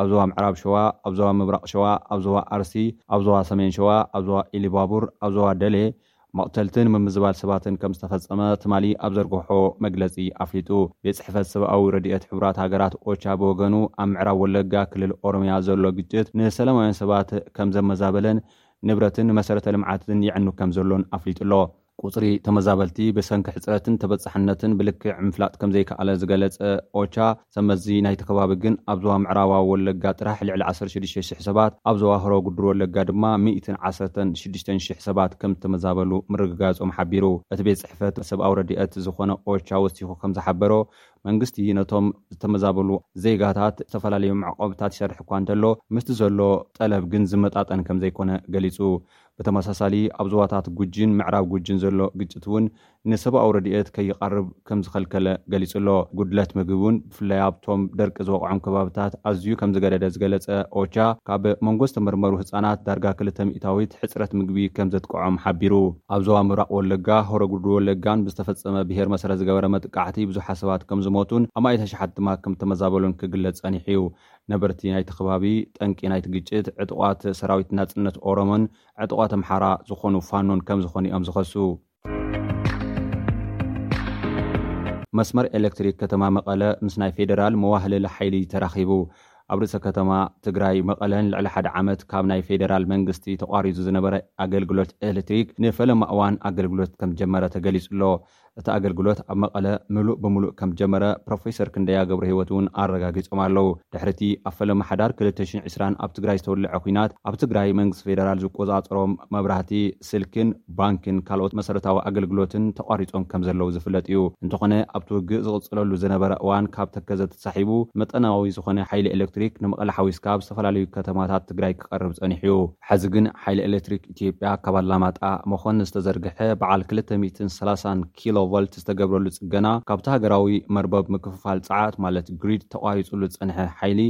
S4: ኣብ ዞባ ምዕራብ ሸዋ፣ ኣብ ዞባ ምብራቕ ሸዋ፣ ኣብ ዞባ ኣርሲ፣ ኣብ ዞባ ሰሜን ሸዋ፣ ኣብ ዞባ ኢሊባቡር፣ ኣብ ዞባ ደሌ መቕተልትን ምምዝባል ሰባትን ከም ዝተፈጸመ ትማሊ ኣብ ዘርገሖ መግለጺ ኣፍሊጡ። ቤት ጽሕፈት ሰብኣዊ ረድኤት ሕቡራት ሃገራት ኦቻ ብወገኑ ኣብ ምዕራብ ወለጋ ክልል ኦሮምያ ዘሎ ግጭት ንሰላማውያን ሰባት ከም ዘመዛበለን ንብረትን መሰረተ ልምዓትን የዕኑ ከም ዘሎን ኣፍሊጡ'ሎ። ቁፅሪ ተመዛበልቲ ብሰንኪ ሕፅረትን ተበፃሕነትን ብልክዕ ምፍላጥ ከምዘይከኣለ ዝገለፀ ኦቻ፣ ሰብ መዚ ናይቲ ከባቢ ግን ኣብ ዞባ ምዕራባዊ ወለጋ ጥራሕ ልዕሊ ዓሰርተ ሽዱሽተ ሽሕ ሰባት፣ ኣብ ዞባ ሆሮ ጉዱሩ ወለጋ ድማ ሚእትን ዓሰርተን ሽዱሽተን ሽሕ ሰባት ከምዝተመዛበሉ ምርግጋፆም ሓቢሩ። እቲ ቤት ፅሕፈት ሰብኣዊ ረድኤት ዝኾነ ኦቻ ወሲኹ ከምዝሓበሮ፣ መንግስቲ ነቶም ዝተመዛበሉ ዜጋታት ዝተፈላለዩ መዕቆብታት ይሰርሕ እኳ እንተሎ፣ ምስቲ ዘሎ ጠለብ ግን ዝመጣጠን ከምዘይኮነ ገሊፁ። ብተመሳሳሊ ኣብ ዞባታት ጉጂን ምዕራብ ጉጂን ዘሎ ግጭት እውን ንሰብኣዊ ረድኤት ከይቐርብ ከምዝኸልከለ ገሊፁ'ሎ። ጉድለት ምግቢ እውን ብፍላይ ኣብቶም ደርቂ ዝወቕዖም ከባብታት ኣዝዩ ከምዝገደደ ዝገለፀ ኦቻ፣ ካብ መንጎ ዝተመርመሩ ህፃናት ዳርጋ ክልተ ሚእታዊት ሕፅረት ምግቢ ከምዘጥቅዖም ሓቢሩ። ኣብ ዞባ ምብራቕ ወለጋ፣ ሆሮ ጉድሩ ወለጋን ብዝተፈፀመ ብሄር መሰረት ዝገበረ መጥቃዕቲ ብዙሓት ሰባት ከምዝሞቱን ኣማኢት ኣሽሓት ድማ ከምተመዛበሉን ክግለፅ ፀኒሑ'ዩ። ነበርቲ ናይቲ ከባቢ ጠንቂ ናይቲ ግጭት ዕጡቓት ሰራዊት ናጽነት ኦሮሞን ዕጡቓት ኣምሓራ ዝኾኑ ፋኖን ከምዝኾኑ'ዮም ዝኸሱ። መስመር ኤለክትሪክ ከተማ መቐለ ምስ ናይ ፌደራል መዋህለሊ ሓይሊ ተራኺቡ። ኣብ ርእሰ ከተማ ትግራይ መቐለ ንልዕሊ ሓደ ዓመት ካብ ናይ ፌደራል መንግስቲ ተቋሪጹ ዝነበረ ኣገልግሎት ኤለትሪክ ንፈለማ እዋን ኣገልግሎት ከምዝጀመረ ተገሊጹ'ሎ። እቲ ኣገልግሎት ኣብ መቐለ ምሉእ ብምሉእ ከም ዝጀመረ ፕሮፌሰር ክንደያ ገብረሂወት እውን ኣረጋጊፆም ኣለዉ። ድሕሪ እቲ ኣብ ፈለማ ሓዳር ክልተ ሽሕ ዕስራን ኣብ ትግራይ ዝተወለዐ ኲናት ኣብ ትግራይ መንግስቲ ፌደራል ዝቆፃፀሮም መብራህቲ፣ ስልኪን ባንኪን ካልኦት መሰረታዊ ኣገልግሎትን ተቋሪፆም ከም ዘለዉ ዝፍለጥ እዩ። እንተኾነ ኣብቲ ውግእ ዝቕፅለሉ ዝነበረ እዋን ካብ ተከዘ ተሳሒቡ መጠናዊ ዝኾነ ሓይሊ ኤሌክትሪክ ንመቐለ ሓዊስካ ኣብ ዝተፈላለዩ ከተማታት ትግራይ ክቐርብ ፀኒሑ እዩ። ሐዚ ግን ሓይሊ ኤሌክትሪክ ኢትዮጵያ ካብ ኣላማጣ፣ መኾኒ ዝተዘርግሐ በዓል ክልተ ሚእትን ሰላሳን ኪሎ ቮልት ዝተገብረሉ ፅገና ካብቲ ሃገራዊ መርበብ ምክፍፋል ፀዓት ማለት ግሪድ ተቋሪፁሉ ዝፀንሐ ሓይሊ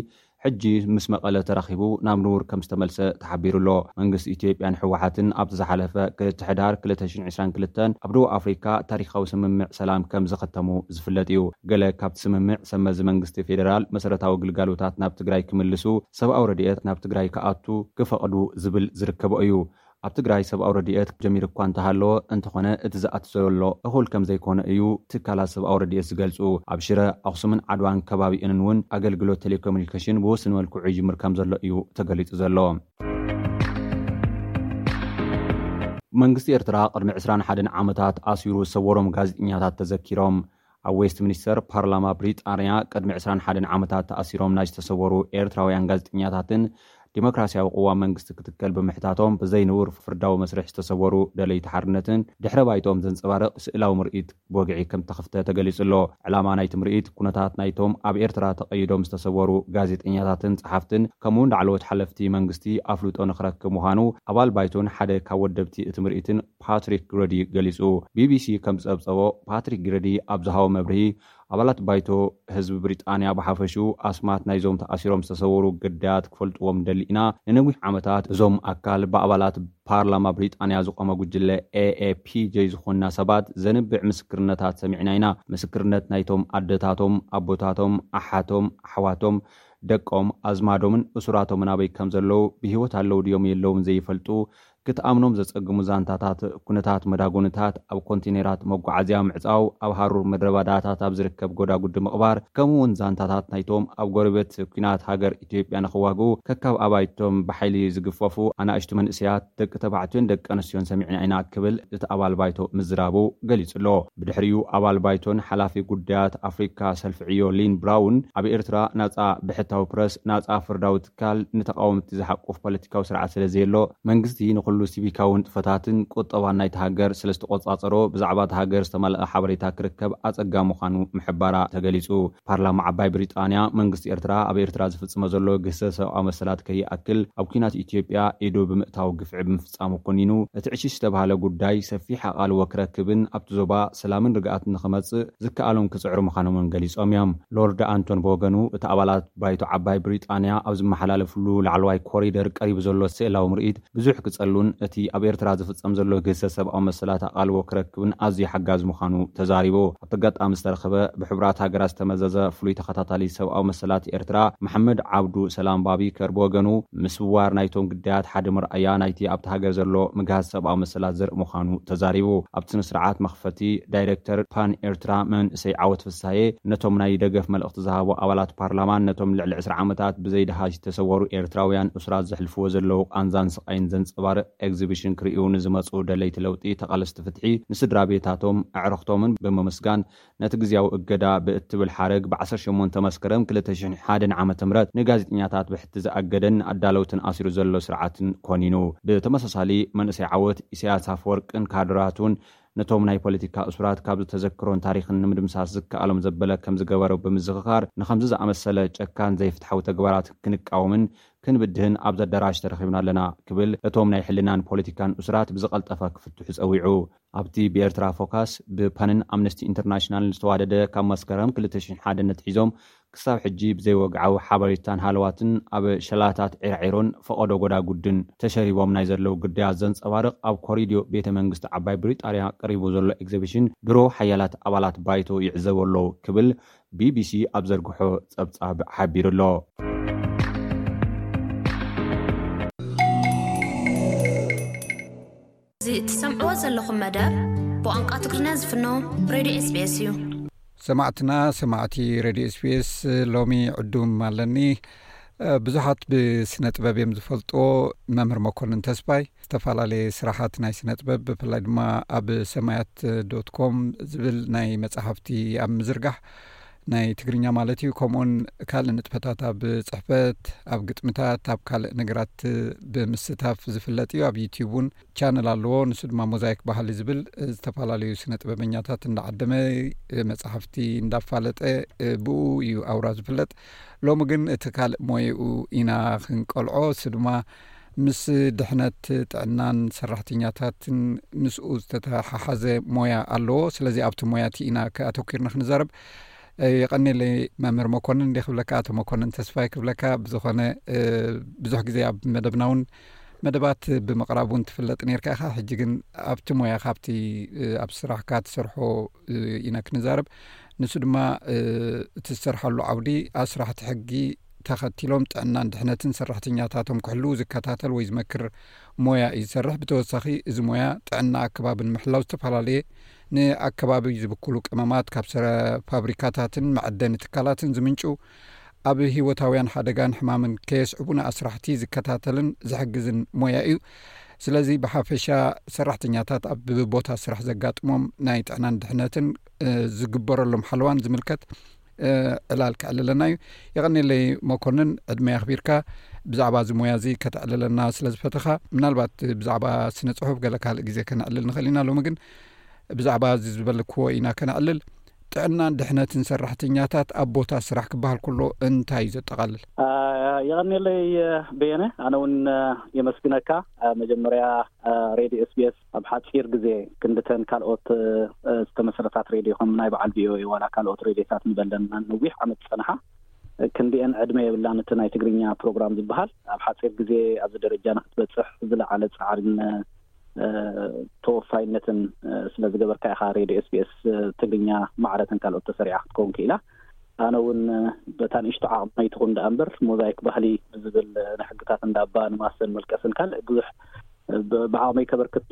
S4: ሕጂ ምስ መቐለ ተራኺቡ ናብ ንቡር ከምዝተመልሰ ተሓቢሩ'ሎ። መንግስቲ ኢትዮጵያን ህወሓትን ኣብቲ ዝሓለፈ ክልተ ሕዳር ክልተ ሽሕን ዕስራን ክልተን ኣብ ደቡብ ኣፍሪካ ታሪኻዊ ስምምዕ ሰላም ከምዘኸተሙ ዝፍለጥ እዩ። ገለ ካብቲ ስምምዕ ሰብመዚ መንግስቲ ፌዴራል መሰረታዊ ግልጋሎታት ናብ ትግራይ ክምልሱ፣ ሰብኣዊ ረድኤት ናብ ትግራይ ክኣቱ ክፈቕዱ ዝብል ዝርከቦ እዩ። ኣብ ትግራይ ሰብኣዊ ረድኤት ጀሚሩ እኳ እንተሃለወ፣ እንተኾነ እቲ ዝኣቲ ዘሎ እኹል ከምዘይኮነ እዩ ትካላት ሰብኣዊ ረድኤት ዝገልፁ። ኣብ ሽረ፣ ኣኽሱምን ዓድዋን ከባቢኡንን እውን ኣገልግሎት ቴሌኮሙኒኬሽን ብውሱን መልክዑ ይጅምር ከምዘሎ እዩ ተገሊፁ ዘሎ። መንግስቲ ኤርትራ ቅድሚ ዕስራን ሓደን ዓመታት ኣሲሩ ዝሰወሮም ጋዜጠኛታት ተዘኪሮም። ኣብ ዌስትሚኒስተር ፓርላማ ብሪጣንያ ቅድሚ ዕስራን ሓደን ዓመታት ተኣሲሮም ናይ ዝተሰወሩ ኤርትራውያን ጋዜጠኛታትን ዲሞክራስያዊ ቅዋም መንግስቲ ክትከል ብምሕታቶም ብዘይ ንቡር ፍርዳዊ መስርሕ ዝተሰወሩ ደለይቲ ሓርነትን ድሕረ ባይትኦም ዘንጸባርቕ ስእላዊ ምርኢት ብወግዒ ከም እተኸፍተ ተገሊጹ ኣሎ። ዕላማ ናይቲ ምርኢት ኩነታት ናይቶም ኣብ ኤርትራ ተቐይዶም ዝተሰወሩ ጋዜጠኛታትን ጸሓፍትን ከምኡ'ውን ላዕለዎት ሓለፍቲ መንግስቲ ኣፍልጦ ንኽረክብ ምዃኑ ኣባል ባይቶን ሓደ ካብ ወደብቲ እቲ ምርኢትን ፓትሪክ ግረዲ ገሊጹ። ቢቢሲ ከም ዝጸብጸቦ፣ ፓትሪክ ግረዲ ኣብ ዝሃቦ መብርሂ፣ ኣባላት ባይቶ፣ ህዝቢ ብሪጣንያ ብሓፈሽኡ፣ ኣስማት ናይዞም ተኣሲሮም ዝተሰወሩ ግዳያት ክፈልጥዎም ንደሊ ኢና፣ ንነዊሕ ዓመታት እዞም ኣካል ብኣባላት ፓርላማ ብሪጣንያ ዝቖመ ጉጅለ AAP ዘይዝኾንና ሰባት ዘንብዕ ምስክርነታት ሰሚዕና ኢና፣ ምስክርነት ናይቶም ኣደታቶም፣ ኣቦታቶም፣ ኣሓቶም፣ ኣሕዋቶም፣ ደቆም፣ ኣዝማዶምን እሱራቶምን ኣበይ ከም ዘለዉ፣ ብህይወት ኣለዉ ድዮም የለዉን ዘይፈልጡ፣ ክትኣምኖም ዘጸግሙ ዛንታታት፣ ኩነታት መዳጎኒታት፣ ኣብ ኮንቲነራት መጓዓዝያ ምዕጻው፣ ኣብ ሃሩር ምድረባዳታት ኣብ ዝርከብ ጎዳጉዲ ምቕባር፣ ከምኡ'ውን ዛንታታት ናይቶም ኣብ ጎረቤት ኩናት ሃገር ኢትዮጵያ ንኽዋግኡ ከካብ ኣባይቶም ብሓይሊ ዝግፈፉ ኣናእሽቱ መንእሰያት ደቂ ተባዕትዮን ደቂ ኣንስትዮን ሰሚዕና ኢና ክብል እቲ ኣባል ባይቶ ምዝራቡ ገሊጹ'ሎ። ብድሕሪኡ ኣባል ባይቶን ሓላፊ ጉዳያት ኣፍሪካ ሰልፊ ዕዮ ሊን ብራውን ኣብ ኤርትራ ናጻ ብሕታዊ ፕረስ፣ ናጻ ፍርዳዊ ትካል ንተቓወምቲ ዝሓቁፍ ፖለቲካዊ ስርዓት ስለ ዘየሎ፣ መንግስቲ ንኹሉ ሲቪካዊ ንጥፈታትን ቁጠባን ናይታ ሃገር ስለ ዝተቖጻጸሮ፣ ብዛዕባ እታ ሃገር ዝተማልኣ ሓበሬታ ክርከብ ኣጸጋሚ ምዃኑ ምሕባራ ተገሊጹ። ፓርላማ ዓባይ ብሪጣንያ፣ መንግስቲ ኤርትራ ኣብ ኤርትራ ዝፍጽሞ ዘሎ ግህሰት ሰብኣዊ መሰላት ከይኣክል፣ ኣብ ኲናት ኢትዮጵያ ኢዱ ብምእታው ግፍዒ ብምፍጻም፣ ጻሙ ኮኒኑ፣ እቲ ዕሽሽ ዝተብሃለ ጉዳይ ሰፊሕ ኣቓልቦ ክረክብን ኣብቲ ዞባ ሰላምን ርግኣትን ንኽመጽእ ዝከኣሎም ክጽዕሩ ምዃኖም'ውን ገሊጾም እዮም። ሎርድ ኣንቶን ብወገኑ፣ እቲ ኣባላት ባይቶ ዓባይ ብሪጣንያ ኣብ ዝመሓላለፍሉ ላዕለዋይ ኮሪደር ቀሪቡ ዘሎ ስእላዊ ምርኢት ብዙሕ ክጸሉን እቲ ኣብ ኤርትራ ዝፍጸም ዘሎ ግህሰት ሰብኣዊ መሰላት ኣቓልቦ ክረክብን ኣዝዩ ሓጋዚ ምዃኑ ተዛሪቡ። ኣብቲ ኣጋጣሚ ዝተረኸበ ብሕቡራት ሃገራት ዝተመዘዘ ፍሉይ ተኸታታሊ ሰብኣዊ መሰላት ኤርትራ መሓመድ ዓብዱ ሰላም ባቢከር ብወገኑ፣ ምስውዋር ናይቶም ግዳያት ሓደ መርኣያ ናይቲ ኣብታ ሃገር ዘሎ ምግሃስ ሰብኣዊ መሰላት ዘርኢ ምዃኑ ተዛሪቡ። ኣብቲ ስነ-ስርዓት መኽፈቲ፣ ዳይረክተር ፓን ኤርትራ መንእሰይ ዓወት ፍስሃየ፣ ነቶም ናይ ደገፍ መልእኽቲ ዝሃቡ ኣባላት ፓርላማን ነቶም ልዕሊ ዕስራ ዓመታት ብዘይ ደሃይ ዝተሰወሩ ኤርትራውያን እሱራት ዘሕልፍዎ ዘለዉ ቃንዛን ስቓይን ዘንጸባርቕ ኤግዚብሽን ክርእዩ ንዝመጹ ደለይቲ ለውጢ ተቓለስቲ እቲ ፍትሒ ንስድራቤታቶም ኣዕርኽቶምን ብምምስጋን ነቲ ግዝያዊ እገዳ ብእትብል ሓረግ ብ ዓሰርተ ሸሞንተ መስከረም ክልተ ሽሕን ሓደን ዓመተ ምህረት ንጋዜጠኛታት ብሕቲ ዝኣገደን ንኣዳለውትን ኣሲሩ ዘሎ ስርዓትን ኮኒኑ። ብተመሳሳሊ መንእሰይ ዓወት ኢሳያስ ኣፈወርቅን ካድራቱን ነቶም ናይ ፖለቲካ እሱራት ካብዚ ተዘክሮን ታሪኽን ንምድምሳስ ዝከኣሎም ዘበለ ከምዝገበሩ ብምዝኽኻር ንኸምዚ ዝኣመሰለ ጨካን ዘይፍትሓዊ ተግባራት ክንቃወምን ክንብድህን ኣብዚ ኣዳራሽ ተረኺብና ኣለና ክብል እቶም ናይ ሕልናን ፖለቲካን እሱራት ብዝቐልጠፈ ክፍትሑ ጸዊዑ። ኣብቲ ብኤርትራ ፎካስ፣ ብፓንን ኣምነስቲ ኢንተርናሽናልን ዝተዋደደ ካብ መስከረም ክልተ ሽሕን ሓደን ኣትሒዞም ክሳብ ሕጂ ብዘይወግዓዊ ሓበሬታን ሃለዋትን ኣብ ሸላታት ዒራዒሮን ፈቐዶ ጎዳጉድን ተሸሪቦም ናይ ዘለዉ ግዳያት ዘንጸባርቕ ኣብ ኮሪድዮ ቤተ መንግስቲ ዓባይ ብሪጣርያ ቀሪቡ ዘሎ ኤግዘቢሽን ድሮ ሓያላት ኣባላት ባይቶ ይዕዘቦ ኣሎ ክብል ቢቢሲ ኣብ ዘርግሖ ጸብጻብ ሓቢሩ'ሎ።
S5: እዚ ትሰምዕዎ ዘለኹም መደብ ብቋንቋ ትግርኛ ዝፍኖ ሬድዮ ኤስቤስ እዩ።
S1: ሰማዕትና ሰማዕቲ ረድዮ ስፔስ ሎሚ ዕዱም ኣለኒ ብዙሓት ብስነ ጥበብ እዮም ዝፈልጥዎ መምህር መኮንን ተስፋይ ዝተፈላለየ ስራሓት ናይ ስነጥበብ ብፍላይ ድማ ኣብ ሰማያት ዶት ኮም ዝብል ናይ መጻሕፍቲ ኣብ ምዝርጋሕ ናይ ትግርኛ ማለት እዩ ከምኡውን ካልእ ንጥፈታት ኣብ ጽሕፈት ኣብ ግጥምታት ኣብ ካልእ ነገራት ብምስታፍ ዝፍለጥ እዩ ኣብ ዩትብ እውን ቻነል ኣለዎ ንሱ ድማ ሞዛይክ ባህሊ ዝብል ዝተፈላለዩ ስነ ጥበበኛታት እንዳዓደመ መጻሕፍቲ እንዳፋለጠ ብኡ እዩ ኣውራ ዝፍለጥ ሎሚ ግን እቲ ካልእ ሞየኡ ኢና ክንቀልዖ እሱ ድማ ምስ ድሕነት ጥዕናን ሰራሕተኛታትን ምስኡ ዝተተሓሓዘ ሞያ ኣለዎ ስለዚ ኣብቲ ሞያ እቲ ኢና ኣተኪርና ክንዘረብ የቀኒለይ መምህር መኮንን እንዲ ክብለካ ኣቶ መኮንን ተስፋይ ክብለካ ብዝኾነ ብዙሕ ግዜ ኣብ መደብና እውን መደባት ብምቕራብ እውን ትፍለጥ ነርካ ኢኻ ሕጂ ግን ኣብቲ ሞያ ካብቲ ኣብ ስራሕካ ትሰርሖ ኢና ክንዛረብ ንሱ ድማ እቲ ዝሰርሓሉ ዓውዲ ኣስራሕቲ ሕጊ ተኸቲሎም ጥዕናን ድሕነትን ሰራሕተኛታቶም ክሕልው ዝከታተል ወይ ዝመክር ሞያ እዩ ዝሰርሕ ብተወሳኺ እዚ ሞያ ጥዕና ኣከባብን ምሕላው ዝተፈላለየ ንኣከባቢ ዝብክሉ ቀመማት ካብ ሰረ ፋብሪካታትን መዐደኒ ትካላትን ዝምንጩ ኣብ ህይወታውያን ሓደጋን ሕማምን ከየስዕቡ ንኣስራሕቲ ዝከታተልን ዝሕግዝን ሞያ እዩ። ስለዚ ብሓፈሻ ሰራሕተኛታት ኣብ ቦታ ስራሕ ዘጋጥሞም ናይ ጥዕናን ድሕነትን ዝግበረሎም ሓለዋን ዝምልከት ዕላል ክዕልለና እዩ። የቐኔለይ መኮንን ዕድመይ ኣኽቢርካ ብዛዕባ እዚ ሞያ እዚ ከተዕልለና ስለ ዝፈተኻ ምናልባት ብዛዕባ ስነ ጽሑፍ ገለ ካልእ ግዜ ከነዕልል ንኽእል ኢና ሎሚ ግን ብዛዕባ እዚ ዝበልክዎ ኢና ከነዕልል ጥዕናን ድሕነትን ሰራሕተኛታት ኣብ ቦታ ስራሕ ክበሃል ከሎ እንታይ እዩ ዘጠቓልል?
S6: የቐንየለይ በየነ፣ ኣነ እውን የመስግነካ። መጀመርያ ሬድዮ ኤስቢኤስ ኣብ ሓፂር ግዜ ክንድተን ካልኦት ዝተመሰረታት ሬድዮ ከም ናይ በዓል ቪኦኤ ዋላ ካልኦት ሬድዮታት ንበለን ነዊሕ ዓመት ዝፀንሓ ክንድኤን ዕድመ የብላን እቲ ናይ ትግርኛ ፕሮግራም ዝበሃል ኣብ ሓፂር ግዜ ኣብዚ ደረጃ ንክትበፅሕ ዝለዓለ ፃዕሪን ተወፋይነትን ስለ ዝገበርካ ኢኻ ሬድዮ ኤስቢኤስ ትግርኛ ማዕረትን ካልኦት ተሰሪዓ ክትከውን ክኢላ። ኣነ እውን በታ ንእሽቶ ዓቕመይ ትኹን ደኣ እምበር ሞዛይክ ባህሊ ብዝብል ንሕግታት እንዳ እባ ንማሰን መልቀስን ካልእ ብዙሕ ብዓቕመይ ከበርክት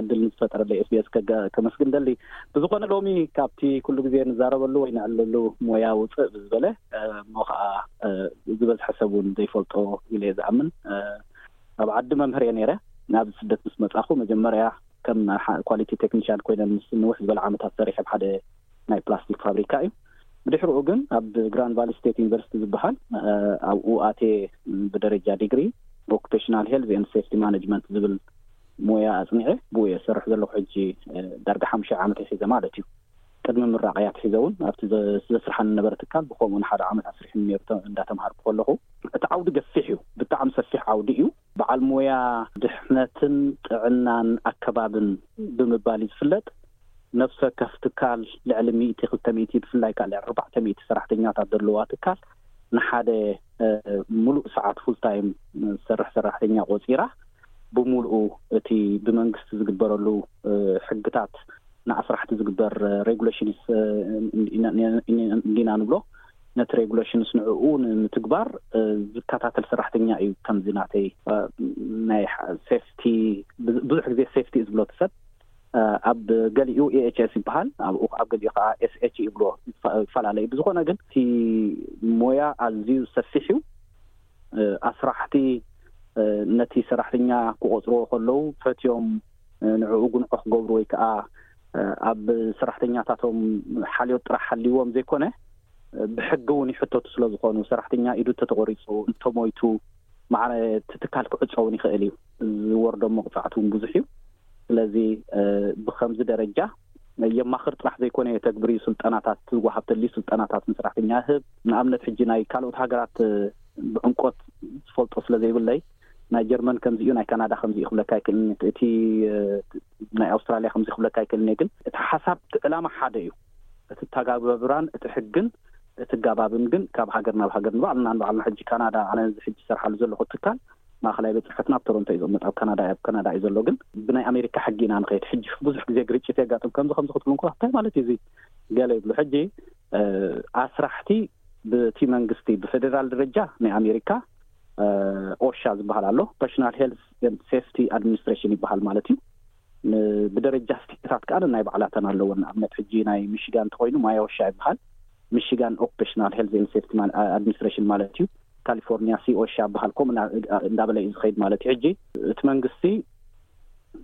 S6: ዕድል ንዝፈጠረለይ ኤስቢኤስ ከመስግን ደሊ ብዝኾነ ሎሚ ካብቲ ኩሉ ግዜ ንዛረበሉ ወይ ንዕለሉ ሞያ ውፅእ ብዝበለ እሞ ከዓ ዝበዝሐ ሰብ እውን ዘይፈልጦ ኢለ ዝኣምን ኣብ ዓዲ መምህር እየ ነይረ። ናብዚ ስደት ምስ መጻኹ መጀመርያ ከም ኳሊቲ ቴክኒሻን ኮይነ ምስ ንውሕ ዝበለ ዓመታት ሰሪሐ ኣብ ሓደ ናይ ፕላስቲክ ፋብሪካ እዩ። ብድሕርኡ ግን ኣብ ግራን ቫሊ ስቴት ዩኒቨርሲቲ ዝበሃል ኣብኡ ኣትየ ብደረጃ ዲግሪ ኦኩፔሽናል ሄልዝ ኤንድ ሴፍቲ ማነጅመንት ዝብል ሞያ ኣጽኒዐ ብኡ እየ ዝሰርሕ ዘለኹ ሕጂ ዳርጋ ሓሙሻይ ዓመተይ ሒዘ ማለት እዩ። ቅድሚ ምራቐይ ኣትሒዘ'ውን ኣብቲ ዘስርሓኒ ዝነበረ ትካል ብኸምኡ ንሓደ ዓመት ኣስሪሑኒ ነይሩ እንዳተምሃርኩ ከለኹ። እቲ ዓውዲ ገፊሕ እዩ። ብጣዕሚ ሰፊሕ ዓውዲ እዩ። በዓል ሞያ ድሕነትን ጥዕናን ኣከባብን ብምባል እዩ ዝፍለጥ። ነፍሲ ወከፍ ትካል ልዕሊ ሚእቲ ክልተ ሚእቲ ብፍላይ ከኣ ልዕሊ ኣርባዕተ ሚእቲ ሰራሕተኛታት ዘለዋ ትካል ንሓደ ምሉእ ሰዓት ፉል ታይም ዝሰርሕ ሰራሕተኛ ቆጺራ ብምሉኡ እቲ ብመንግስቲ ዝግበረሉ ሕግታት ንኣስራሕቲ ዝግበር ሬጉሌሽንስ እንዲና ንብሎ። ነቲ ሬጉሌሽንስ ንዕኡ ንምትግባር ዝከታተል ሰራሕተኛ እዩ ከምዚ ናተይ ናይ ሴፍቲ ብዙሕ ግዜ ሴፍቲ እዩ ዝብሎ እቲ ሰብ ኣብ ገሊኡ ኤኤችኤስ ይበሃል ኣብኡ ኣብ ገሊኡ ከዓ ኤስኤች ይብሎ ይፈላለዩ ብዝኾነ ግን እቲ ሞያ ኣዝዩ ሰፊሕ እዩ ኣስራሕቲ ነቲ ሰራሕተኛ ክቆፅርዎ ከለዉ ፈትዮም ንዕኡ ጉንዖ ክገብሩ ወይ ከኣ ኣብ ሰራሕተኛታቶም ሓልዮት ጥራሕ ሃልይዎም ዘይኮነ ብሕጊ እውን ይሕተቱ ስለ ዝኾኑ፣ ሰራሕተኛ ኢዱ እንተተቖሪጹ፣ እንተሞይቱ ማዕረ እቲ ትካል ክዕጾ እውን ይኽእል እዩ። ዝወርዶም መቕጻዕቲ እውን ብዙሕ እዩ። ስለዚ ብኸምዚ ደረጃ የማኽር ጥራሕ ዘይኮነ የተግብር እዩ። ስልጠናታት ወሃብ ተድልዩ ስልጠናታት ንሰራሕተኛ ይህብ። ንኣብነት ሕጂ ናይ ካልኦት ሃገራት ብዕምቆት ዝፈልጦ ስለ ዘይብለይ፣ ናይ ጀርመን ከምዚ እዩ ናይ ካናዳ ከምዚ እዩ ክብለካ ኣይክእልን እየ እቲ ናይ ኣውስትራልያ ከምዚ ክብለካ ኣይክእልን እየ ግን እቲ ሓሳብ እቲ ዕላማ ሓደ እዩ እቲ እተጋብብራን እቲ ሕግን እቲ ጋባብን ግን ካብ ሃገር ናብ ሃገር ንባዕልና ንባዕልና ሕጂ ካናዳ ኣነ እዚ ሕጂ ዝሰርሓሉ ዘለኹ ትካል ማእኸላይ ቤት ፅሕፈትና ኣብ ቶሮንቶ እዩ ዝቕመጥ ኣብ ካናዳ ኣብ ካናዳ እዩ ዘሎ ግን ብናይ ኣሜሪካ ሕጊ ኢና ንኸይድ ሕጂ ብዙሕ ግዜ ግርጭት የጋጥም ከምዚ ከምዚ ክትብሉ እንኳ እንታይ ማለት እዩ እዚ ገለ ይብሉ ሕጂ ኣስራሕቲ ብቲ መንግስቲ ብፌዴራል ደረጃ ናይ ኣሜሪካ ኦሻ ዝበሃል ኣሎ ኦክፐሽናል ሄልዝ ኤንድ ሴፍቲ ኣድሚኒስትሬሽን ይበሃል ማለት እዩ ብደረጃ ስቴታት ከዓ ናይ ባዕላተን ኣለወን ንኣብነት ሕጂ ናይ ሚሽጋን እንተኮይኑ ማዮሻ ይበሃል ሚሽጋን ኦክፐሽናል ሄልዝ ኤንድ ሴፍቲ ኣድሚኒስትሬሽን ማለት እዩ ካሊፎርኒያ ሲኦሻ በሃል ከምኡ እንዳበለ እዩ ዝኸይድ ማለት እዩ ሕጂ እቲ መንግስቲ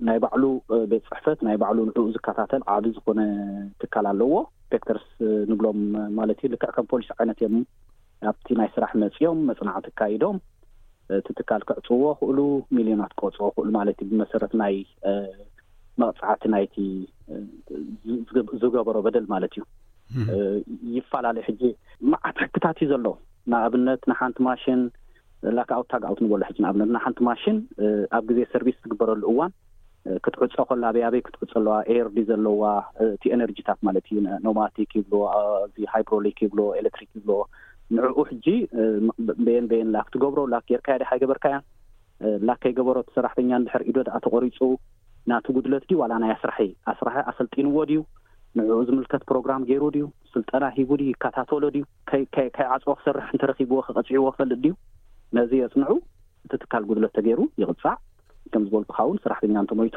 S6: ናይ ባዕሉ ቤት ፅሕፈት ናይ ባዕሉ ንዕኡ ዝከታተል ዓብ ዝኾነ ትካል ኣለዎ ኢንስፔክተርስ ንብሎም ማለት እዩ ልክዕ ከም ፖሊስ ዓይነት እዮም ናብቲ ናይ ስራሕ መጺኦም መጽናዕቲ ኣካይዶም እቲ ትካል ክዕጽውዎ ክእሉ ሚልዮናት ክቆጽቦ ክእሉ ማለት እዩ ብመሰረት ናይ መቕጻዕቲ ናይቲ ዝገበሮ በደል ማለት እዩ ይፈላለ ሕጂ መዓት ሕግታት እዩ ዘሎ ንኣብነት ንሓንቲ ማሽን ላክኣውት ታግኣውት ንበሎ ሕጂ ንኣብነት ንሓንቲ ማሽን ኣብ ግዜ ሰርቪስ ትግበረሉ እዋን ክትዕጾ ከላ ኣበይ ኣበይ ክትዕጾ ኣለዋ ኤር ዲዩ ዘለዋ እቲ ኤነርጂታት ማለት እዩ ኖማቲክ ይብልዎ እዚ ሃይድሮሊክ ይብልዎ ኤሌክትሪክ ይብልዎ ንዕኡ ሕጂ በየን በየን ላክ ትገብሮ ላክ ጌርካያ ዲኻ ኣይገበርካያን ላክ ከይገበሮ እቲ ሰራሕተኛ እንድሕር ኢዶ ደኣ ተቖሪጹ ናቱ ጉድለት ድዩ ዋላ ናይ ኣስራሒ ኣስራሒ ኣሰልጢንዎ ድዩ ንዕኡ ዝምልከት ፕሮግራም ገይሩ ድዩ ስልጠና ሂቡ ድዩ ይከታተሎ ድዩ ከይዓጽዎ ክሰርሕ እንተረኪብዎ ከ ቀጺዕዎ ክፈልጥ ድዩ ነዚ የጽንዑ እቲ ትካል ጉድለት ተገይሩ ይቕጻዕ ከም ዝበልኩኻ ውን ሰራሕተኛ እንተሞይቱ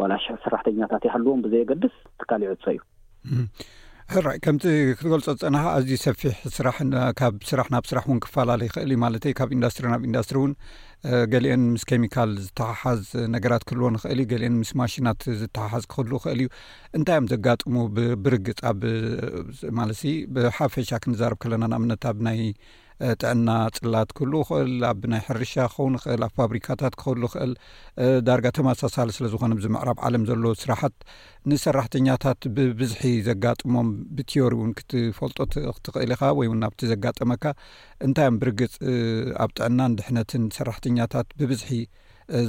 S6: ዋላ ሽሕ ሰራሕተኛታት ይሃልዎም ብዘየገድስ ትካል ይዕጾ ዩ።
S1: ሕራይ ከምቲ ክትገልጾ ዝጸናኻ ኣዝዩ ሰፊሕ ስራሕ ካብ ስራሕ ናብ ስራሕ እውን ክፈላለ ይኽእል እዩ ማለተይ ካብ ኢንዳስትሪ ናብ ኢንዳስትሪ እውን ገሊአን ምስ ኬሚካል ዝተሓሓዝ ነገራት ክህልዎ ንኽእል እዩ ገሊአን ምስ ማሽናት ዝተሓሓዝ ክህሉ ይኽእል እዩ እንታይ እዮም ዘጋጥሙ ብርግፅ ኣብ ማለት ብሓፈሻ ክንዛርብ ከለና ንኣብነት ኣብ ናይ ጥዕና ፅላት ክህሉ ይኽእል ኣብ ናይ ሕርሻ ክኸውን ይኽእል ኣብ ፋብሪካታት ክህሉ ይኽእል ዳርጋ ተመሳሳሊ ስለ ዝኾነ ብዚ ምዕራብ ዓለም ዘሎ ስራሓት ንሰራሕተኛታት ብብዝሒ ዘጋጥሞም ብትዮሪ እውን ክትፈልጦ ክትኽእል ኢኻ ወይ እውን ኣብቲ ዘጋጠመካ እንታይ እዮም ብርግፅ ኣብ ጥዕናን ድሕነትን ሰራሕተኛታት ብብዝሒ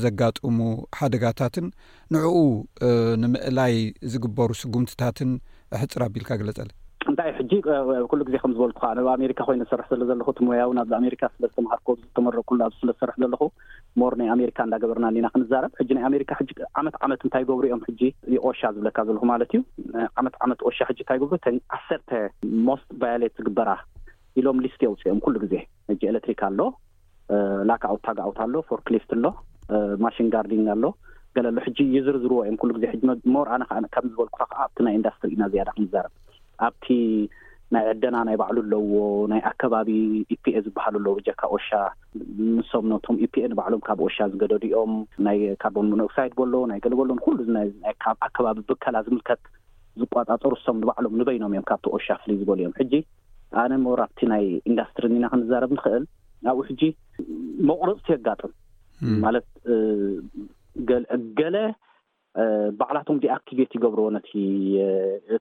S1: ዘጋጥሙ ሓደጋታትን ንዕኡ ንምእላይ ዝግበሩ ስጉምትታትን ሕጽር ኣቢልካ ግለጸለይ።
S6: እንታይ እዩ ሕጂ ኩሉ ግዜ ከም ዝበልኩኻ ኣብ ኣሜሪካ ኮይነ ዝሰርሕ ስለ ዘለኹ እቲ ሞያውን ኣብዚ ኣሜሪካ ስለ ዝተምሃርኩ ኣብዚ ዝተመረቅኩሉ ኣብዚ ስለ ዝሰርሕ ዘለኹ ሞር ናይ ኣሜሪካ እንዳ ገበርና እንዲና ክንዛረብ ሕጂ ናይ ኣሜሪካ ሕጂ ዓመት ዓመት እንታይ ይገብሩ እዮም ሕጂ ኦሻ ዝብለካ ዘለኹ ማለት እዩ ዓመት ዓመት ኦሻ ሕጂ እንታይ ይገብሩ እተን ዓሰርተ ሞስት ቫዮሌት ዝግበራ ኢሎም ሊስት የውጽኦም ኩሉ ግዜ ሕጂ ኤሌክትሪክ ኣሎ ላክኣውት ታግኣውት ኣሎ ፎርክሊፍት ኣሎ ማሽን ጋርዲንግ ኣሎ ገለ ኣሎ ሕጂ ይዝርዝርዎ እዮም ኩሉ ግዜ ሕጂ ሞር ኣነ ከዓ ከም ዝበልኩካ ከዓ ኣብቲ ናይ ኢንዳስትሪ ኢና ዝያዳ ክንዛረብ ኣብቲ ናይ ዕደና ናይ ባዕሉ ኣለዎ ናይ ኣከባቢ ኢፒኤ ዝበሃሉ ኣለዎ ብጀካ ኦሻ ንሶም ነቶም ኢፒኤ ንባዕሎም ካብ ኦሻ ዝገደዱ እዮም ናይ ካርቦን ሞኖክሳይድ በሎ ናይ ገለ በሎ ንኩሉ ናይ ኣከባቢ ብከላ ዝምልከት ዝቆፃፀሩ እሶም ንባዕሎም ንበይኖም እዮም ካብቲ ኦሻ ፍልይ ዝበሉ እዮም ሕጂ ኣነ ምውራቅቲ ናይ ኢንዳስትሪ ኢና ክንዛረብ ንክእል ኣብኡ ሕጂ መቁርፅቲ የጋጥም ማለት ገለ ባዕላቶም ዲኣክቲቬት ይገብርዎ ነቲ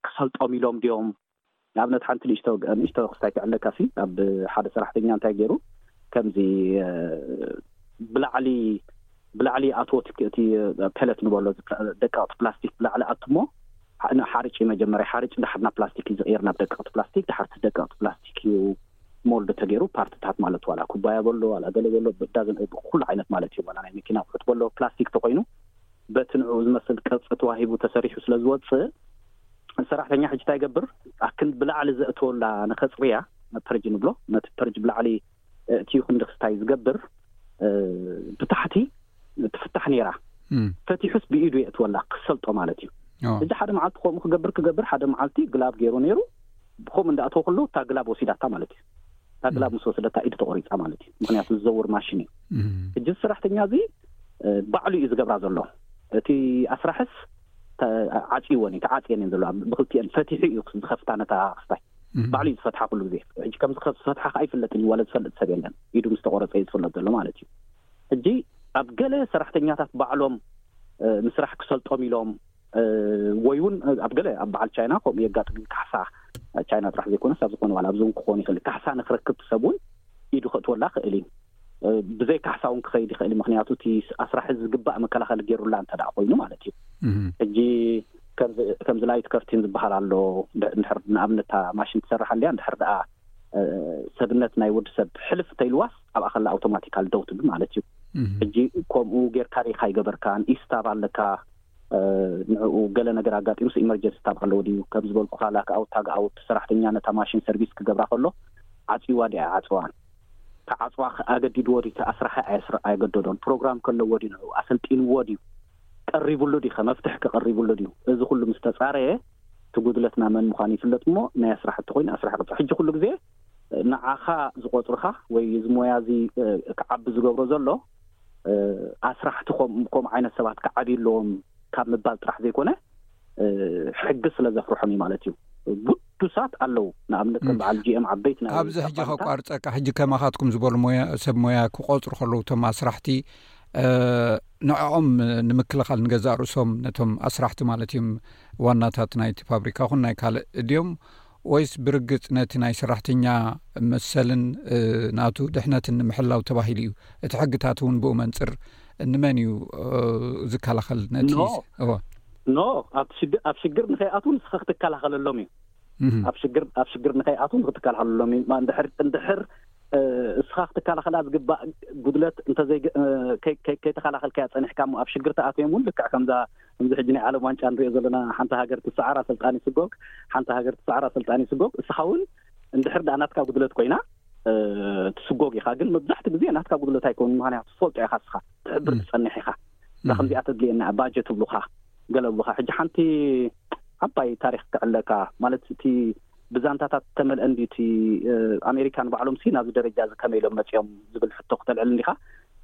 S6: ክሰልጦም ኢሎም ድዮም ንኣብነት ሓንቲ ንእሽቶ ንእሽቶ ክስታይ ክዕለካ ሲ ኣብ ሓደ ሰራሕተኛ እንታይ ገይሩ ከምዚ ብላዕሊ ብላዕሊ ኣትዎ እቲ እቲ ፐለት ንበሎ እዚ ደቀቕቲ ፕላስቲክ ብላዕሊ ኣቱሞ ን ሓርጭ እዩ መጀመርያ ሓርጭ ድሓር ናብ ፕላስቲክ እዩ ዝቕየር ናብ ደቀቕቲ ፕላስቲክ ድሓር እቲ ደቀቕቲ ፕላስቲክ እዩ ሞልድ ተገይሩ ፓርትታት ማለት ዋላ ኩባያ በሎ ዋላ ገለ በሎ ዳዝን ኩሉ ዓይነት ማለት እዩ ዋላ ናይ መኪና ኣቑሑት በሎ ፕላስቲክ ተኾይኑ በቲ ንዕኡ ዝመስል ቅርጺ ተዋሂቡ ተሰሪሑ ስለ ዝወጽእ ሰራሕተኛ ሕጂ እንታይ ይገብር ኣክንዲ ብላዕሊ ዘእትወላ ንከጽርያ ፐርጅ ንብሎ ነቲ ፐርጅ ብላዕሊ እቲ ይኹን ድክስታይ ዝገብር ብታሕቲ ትፍታሕ ነይራ ፈቲሑስ ብኢዱ የእትወላ ክሰልጦ ማለት እዩ እዚ ሓደ መዓልቲ ከምኡ ክገብር ክገብር ሓደ መዓልቲ ግላብ ገይሩ ነይሩ ብከምኡ እንዳእተወ ከሎ እታ ግላብ ወሲዳታ ማለት እዩ እታ ግላብ ምስ ወሰደታ ኢዱ ተቆሪፃ ማለት እዩ ምክንያቱ ዝዘውር ማሽን እዩ ሕጂ ሰራሕተኛ እዚ ባዕሉ እዩ ዝገብራ ዘሎ እቲ ኣስራሕስ ዓፅይወን እዩ ተዓፅየን እየን ዘለዋ ብክልቲኤን ፈቲሑ እዩ ዝኸፍታ ነታ ክስታይ ባዕሉ እዩ ዝፈትሓ ኩሉ ግዜ ሕጂ ከምዚ ዝፈትሓ ከኣ ኣይፍለጥን እዩ ዋለ ዝፈልጥ ሰብ የለን ኢዱ ምስ ተቆረጸ እዩ ዝፍለጥ ዘሎ ማለት እዩ ሕጂ ኣብ ገለ ሰራሕተኛታት ባዕሎም ምስራሕ ክሰልጦም ኢሎም ወይ እውን ኣብ ገለ ኣብ በዓል ቻይና ከምኡ የጋጥም እዩ ካሕሳ ቻይና ጥራሕ ዘይኮነስ ኣብ ዝኾነ ዋላ ኣብዚ እውን ክኾን ይኽእል ካሕሳ ንክረክብ ሰብ እውን ኢዱ ከእትወላ ክእል እዩ ብዘይ ካሕሳ እውን ክኸይድ ይኽእል ምክንያቱ እቲ ኣስራሒ ዝግባእ መከላኸሊ ገይሩላ እንተ ኮይኑ ማለት እዩ ሕጂ ከምዚ ላይት ከርቲን ዝበሃል ኣሎ ድር ንኣብነታ ማሽን ትሰርሕ ኣልያ ድሕር ደኣ ሰብነት ናይ ወዲ ሰብ ሕልፍ እንተይልዋስ ኣብኣ ከላ ኣውቶማቲካል ደው ትብል ማለት እዩ ሕጂ ከምኡ ጌርካ ሪካ ይገበርካን ኢስታብ ኣለካ ንዕኡ ገለ ነገር ኣጋጢሙስ ኢመርጀንሲ ስታብ ኣለዎ ድዩ ከም ዝበልኩካ ላክ ኣውት ታግ ኣውት ሰራሕተኛ ነታ ማሽን ሰርቪስ ክገብራ ከሎ ዓፅዋ ዲያ ዓፅዋን ክዓጽዋ ከ ኣገዲድዎ ድዩ እቲ ኣስራሒ ኣየገደዶን ፕሮግራም ከለዎ ድዩ ንዕኡ ኣሰልጢንዎ ድዩ ቀሪብሉ ድዩ ከ መፍትሕ ክቅሪብሉ ድዩ እዚ ኩሉ ምስ ተጻረየ እቲ ጉድለት ናይ መን ምዃኑ ይፍለጥ እሞ ናይ ኣስራሒ እንተኮይኑ ኣስራሒ ክጽ ሕጂ ኩሉ ግዜ ንዓኻ ዝቆጽርካ ወይ እዚ ሞያ እዚ ክዓቢ ዝገብሮ ዘሎ ኣስራሕቲ ከምኡ ዓይነት ሰባት ክዓብዩ ኣለዎም ካብ ምባል ጥራሕ ዘይኮነ ሕጊ ስለ ዘፍርሖም እዩ ማለት እዩ ግዱሳት ኣለው ንኣብነት ከም በዓል ጂኤም ዓበይቲ ናይ
S1: ኣብዚ ሕጂ ከቋርፀካ ሕጂ ከማኻትኩም ዝበሉ ሞያ ሰብ ሞያ ክቆፅሩ ከለዉ እቶም ኣስራሕቲ ንዕኦም ንምክልኻል ንገዛእ ርእሶም ነቶም ኣስራሕቲ ማለት እዩም ዋናታት ናይቲ ፋብሪካ ኹን ናይ ካልእ እድዮም ወይስ ብርግጽ ነቲ ናይ ሰራሕተኛ መሰልን ናቱ ድሕነትን ንምሕላው ተባሂሉ እዩ? እቲ ሕግታት እውን ብኡ መንጽር ንመን እዩ ዝከላኸል? ነቲ
S6: ን እወ። ን ኣብ ሽግ ኣብ ሽግር ንኸይኣትዉ ንስኻ ክትከላኸለሎም እዩ። እህ። ኣብ ሽግር ኣብ ሽግር ንኸይኣትዉ ንክትከላኸለሎም እዩ። እማ እንድሕር እንድሕር እስኻ ክትከላኸላ ዝግባእ ጉድለት እንተዘይ ከይ ከይ ከይተኸላኸልካያ ጸኒሕካ እሞ ኣብ ሽግር ተኣትዮም እውን ልክዕ ከምዛ ከምዚ ሕጂ ናይ ዓለም ዋንጫ ንሪኦ ዘለና ሓንቲ ሃገር ትስዓር ኣሰልጣኒ ስጎግ ሓንቲ ሃገር ትስዓር ኣሰልጣኒ ስጎግ እስኻ ውን እንድሕር ድኣ ናትካ ጉድለት ኮይና ትስጎግ ኢኻ ግን መብዛሕትኡ ግዜ ናትካ ጉድለት ኣይኮኑን ምክንያቱ ትፈልጦ ኢኻ እስኻ ትሕብር ትጸንሕ ኢኻ እዛ ከምዚኣ ተድልየና ባጀት ትብሉኻ ገለ ብሉኻ ሕጂ ሓንቲ ዓባይ ታሪክ ክዕለካ ማለት እቲ ብዛንታታት ዝተመልአ እንድዩ እቲ ኣሜሪካ ንባዕሎምሲ ናብዚ ደረጃ እዚ ከመይ ኢሎም መጺኦም ዝብል ሕቶ ክተልዕል እንዲኻ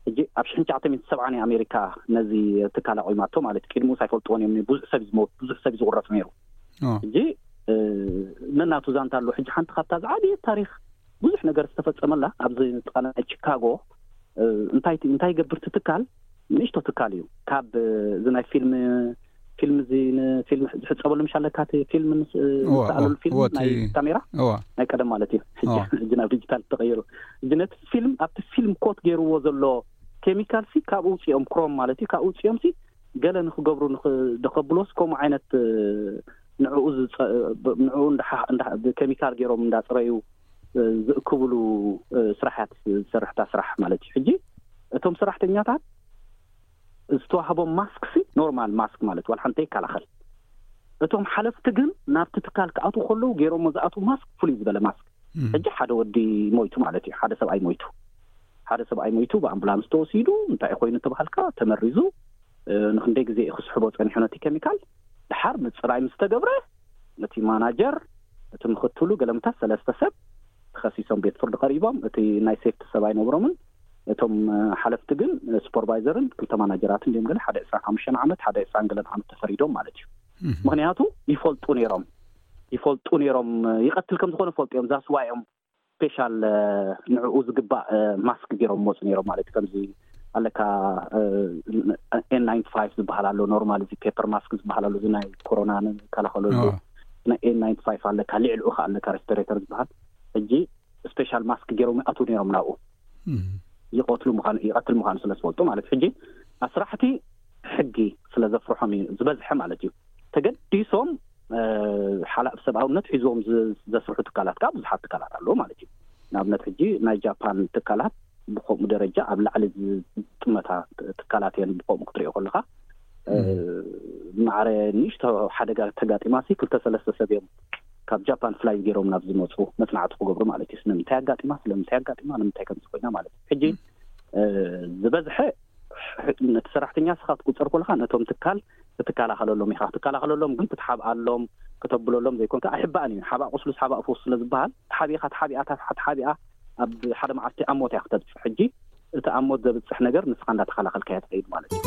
S6: ሕጂ ኣብ ሽሕን ትሽዓተ ሚእትን ሰብዓን እያ ኣሜሪካ ነዚ ትካል ኣቑማቶ ማለት ቅድሙስ ኣይፈልጥዎን እዮም ብዙሕ ሰብ ዝመውት ብዙሕ ሰብ ዝቑረጽ ነይሩ ሕጂ ነናቱ ዛንታ ኣሎ ሕጂ ሓንቲ ካብታ ዝዓበየት ታሪኽ ብዙሕ ነገር ዝተፈፀመላ ኣብዚ ጥቃ ናይ ቺካጎ እንታይ እንታይ ይገብር እቲ ትካል ንእሽቶ ትካል እዩ ካብ እዚ ናይ ፊልም ፊልም እዚ ንፊልም ዝሕፀበሉ ምሽ ኣለካ እቲ ፊልም ንሰኣለሉ ፊልም ናይ ካሜራ ናይ ቀደም ማለት እዩ ሕጂ ናብ ዲጂታል ተቀይሩ እዚ ነቲ ፊልም ኣብቲ ፊልም ኮት ገይርዎ ዘሎ ኬሚካል ሲ ካብ ውፅኦም ክሮም ማለት እዩ ካብ ውፅኦም ሲ ገለ ንክገብሩ ንክደከብሎስ ከምኡ ዓይነት ንዕኡ ዝጸ ንዕኡ እንዳ እንዳ ብኬሚካል ገይሮም እንዳጽረዩ ዝእክብሉ ስራሕ እያ ትሰርሕ እታ ስራሕ ማለት እዩ። ሕጂ እቶም ሰራሕተኛታት ዝተዋህቦም ማስክሲ ኖርማል ማስክ ማለት ዋላ ሓንቲ ዘይከላኸል እቶም ሓለፍቲ ግን ናብቲ ትካል ክኣትዉ ከለዉ ገይሮሞ ዝኣትዉ ማስክ ፍሉይ ዝበለ ማስክ ሕጂ ሓደ ወዲ ሞይቱ ማለት እዩ። ሓደ ሰብኣይ ሞይቱ ሓደ ሰብኣይ ሞይቱ ብኣምቡላንስ ተወሲዱ እንታይ እዩ ኮይኑ ተባሃልካ ተመሪዙ ንክንደይ ግዜ እዩ ክስሕቦ ጸኒሑ ነቲ ኬሚካል ደሓር ምጽራይ ምስ ተገብረ፣ ነቲ ማናጀር፣ እቲ ምኽትሉ ገለ ምታት ሰለስተ ሰብ ተኸሲሶም ቤት ፍርዲ ቀሪቦም። እቲ ናይ ሴፍቲ ሰብ ኣይነብሮምን። እቶም ሓለፍቲ ግን ሱፐርቫይዘርን ክልተ ማናጀራትን ድዮም ገለ ሓደ ዕስራን ሓሙሽተን ዓመት ሓደ ዕስራን ገለን ዓመት ተፈሪዶም ማለት እዩ። ምኽንያቱ ይፈልጡ ነይሮም ይፈልጡ ነይሮም ይቐትል ከም ዝኾነ ይፈልጡ እዮም ዛስዋይ እዮም ስፔሻል ንዕኡ ዝግባእ ማስክ ገይሮም መፁ ነይሮም ማለት እዩ ከምዚ ኣለካ ኤን ናይንቲ ፋይቭ ዝበሃል ኣሎ ኖርማል እዚ ፔፐር ማስክ ዝበሃል ኣሎ እዚ ናይ ኮሮና ንከላኸለሉ ናይ ኤን ናይንቲ ፋይቭ ኣለካ ልዕልኡ ከዓ ኣለካ ሬስፔሬተር ዝበሃል ሕጂ ስፔሻል ማስክ ገይሮም ይኣትው ነይሮም ናብኡ ይቀትሉ ምኑ ይቀትል ምዃኑ ስለ ዝፈልጡ ማለት ሕጂ ኣስራሕቲ ሕጊ ስለ ዘፍርሖም እዩ ዝበዝሐ ማለት እዩ ተገዲሶም ሓላፊ ሰብኣውነት ሒዞም ዘስርሑ ትካላት ከኣ ብዙሓት ትካላት ኣለዉ ማለት እዩ። ንኣብነት ሕጂ ናይ ጃፓን ትካላት ብከምኡ ደረጃ ኣብ ላዕሊ ዝጥመታ ትካላት እየን ብከምኡ ክትሪኦ ከለካ ማዕረ ንእሽቶ ሓደጋ ተጋጢማሲ ክልተ ሰለስተ ሰብ እዮም ካብ ጃፓን ፍላይ ገይሮም ናብ ዝመፁ መፅናዕቲ ክገብሩ ማለት እዩ ንምንታይ ኣጋጢማ ስለምንታይ ኣጋጢማ ንምንታይ ከምዚ ኮይና ማለት እዩ ሕጂ ዝበዝሐ ነቲ ሰራሕተኛ ስኻ ትቁፀር ኮለካ ነቶም ትካል ክትከላኸለሎም ኢኻ ክትከላኸለሎም ግን ክትሓብኣሎም ክተብለሎም ዘይኮንካ ኣይሕባእን እዩ ሓባእ ቁስሉስ ሓባእ ፈውሱ ስለ ዝበሃል ተሓቢእኻ ተሓቢኣ ተሓቢኣ ኣብ ሓደ መዓልቲ ኣብ ሞት እያ ክተብጽሕ ሕጂ እቲ ኣብ ሞት ዘብጽሕ ነገር ንስኻ እንዳተኸላኸልካዮ ትኸይድ ማለት
S7: እዩ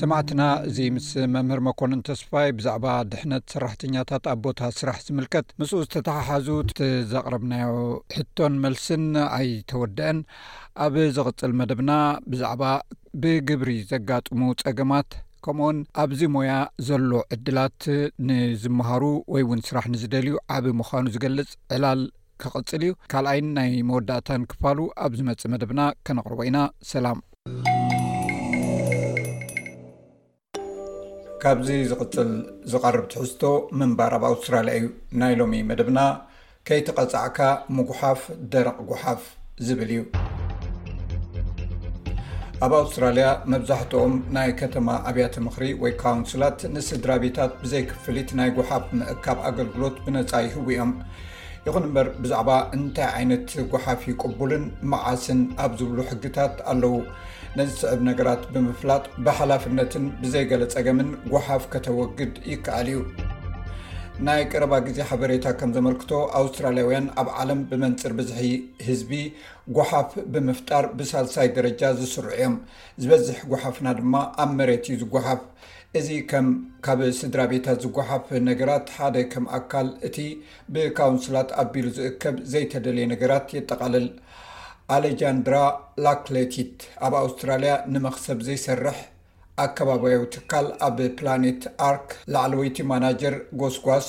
S1: ሰማዕትና እዚ ምስ መምህር መኮንን ተስፋይ ብዛዕባ ድሕነት ሰራሕተኛታት ኣብ ቦታ ስራሕ ዝምልከት ምስኡ ዝተተሓሓዙ ዘቕረብናዮ ሕቶን መልስን ኣይተወደአን ኣብ ዝቕጽል መደብና ብዛዕባ ብግብሪ ዘጋጥሙ ጸገማት ከምኡውን ኣብዚ ሞያ ዘሎ ዕድላት ንዝመሃሩ ወይ እውን ስራሕ ንዝደልዩ ዓብ ምዃኑ ዝገልጽ ዕላል ክቕጽል እዩ ካልኣይን ናይ መወዳእታን ክፋሉ ኣብ ዝመጽእ መደብና ከነቕርቦ ኢና ሰላም ካብዚ ዝቕፅል ዝቐርብ ትሕዝቶ ምንባር ኣብ ኣውስትራልያ እዩ ናይ ሎሚ መደብና ከይተቐፃዕካ ምጉሓፍ ደረቕ ጉሓፍ ዝብል እዩ ኣብ ኣውስትራልያ መብዛሕትኦም ናይ ከተማ ኣብያተ ምክሪ ወይ ካውንስላት ንስድራ ቤታት ብዘይክፍሊት ናይ ጉሓፍ ምእካብ ኣገልግሎት ብነፃ ይህቡ እዮም ይኹን እምበር ብዛዕባ እንታይ ዓይነት ጓሓፍ እዩ ቅቡልን መዓስን ኣብ ዝብሉ ሕግታት ኣለው። ነዚ ዝስዕብ ነገራት ብምፍላጥ ብሓላፍነትን ብዘይገለ ፀገምን ጓሓፍ ከተወግድ ይከኣል እዩ። ናይ ቀረባ ግዜ ሓበሬታ ከም ዘመልክቶ ኣውስትራልያውያን ኣብ ዓለም ብመንፅር ብዝሒ ህዝቢ ጓሓፍ ብምፍጣር ብሳልሳይ ደረጃ ዝስርዑ እዮም። ዝበዝሕ ጓሓፍና ድማ ኣብ መሬት እዩ ዝጓሓፍ። እዚ ከም ካብ ስድራቤታት ዝጎሓፍ ነገራት ሓደ ከም ኣካል እቲ ብካውንስላት ኣቢሉ ዝእከብ ዘይተደልየ ነገራት የጠቓልል። ኣለጃንድራ ላክለቲት ኣብ ኣውስትራልያ ንመኽሰብ ዘይሰርሕ ኣከባብያዊ ትካል ኣብ ፕላኔት ኣርክ ላዕለወይቲ ማናጀር ጎስጓስ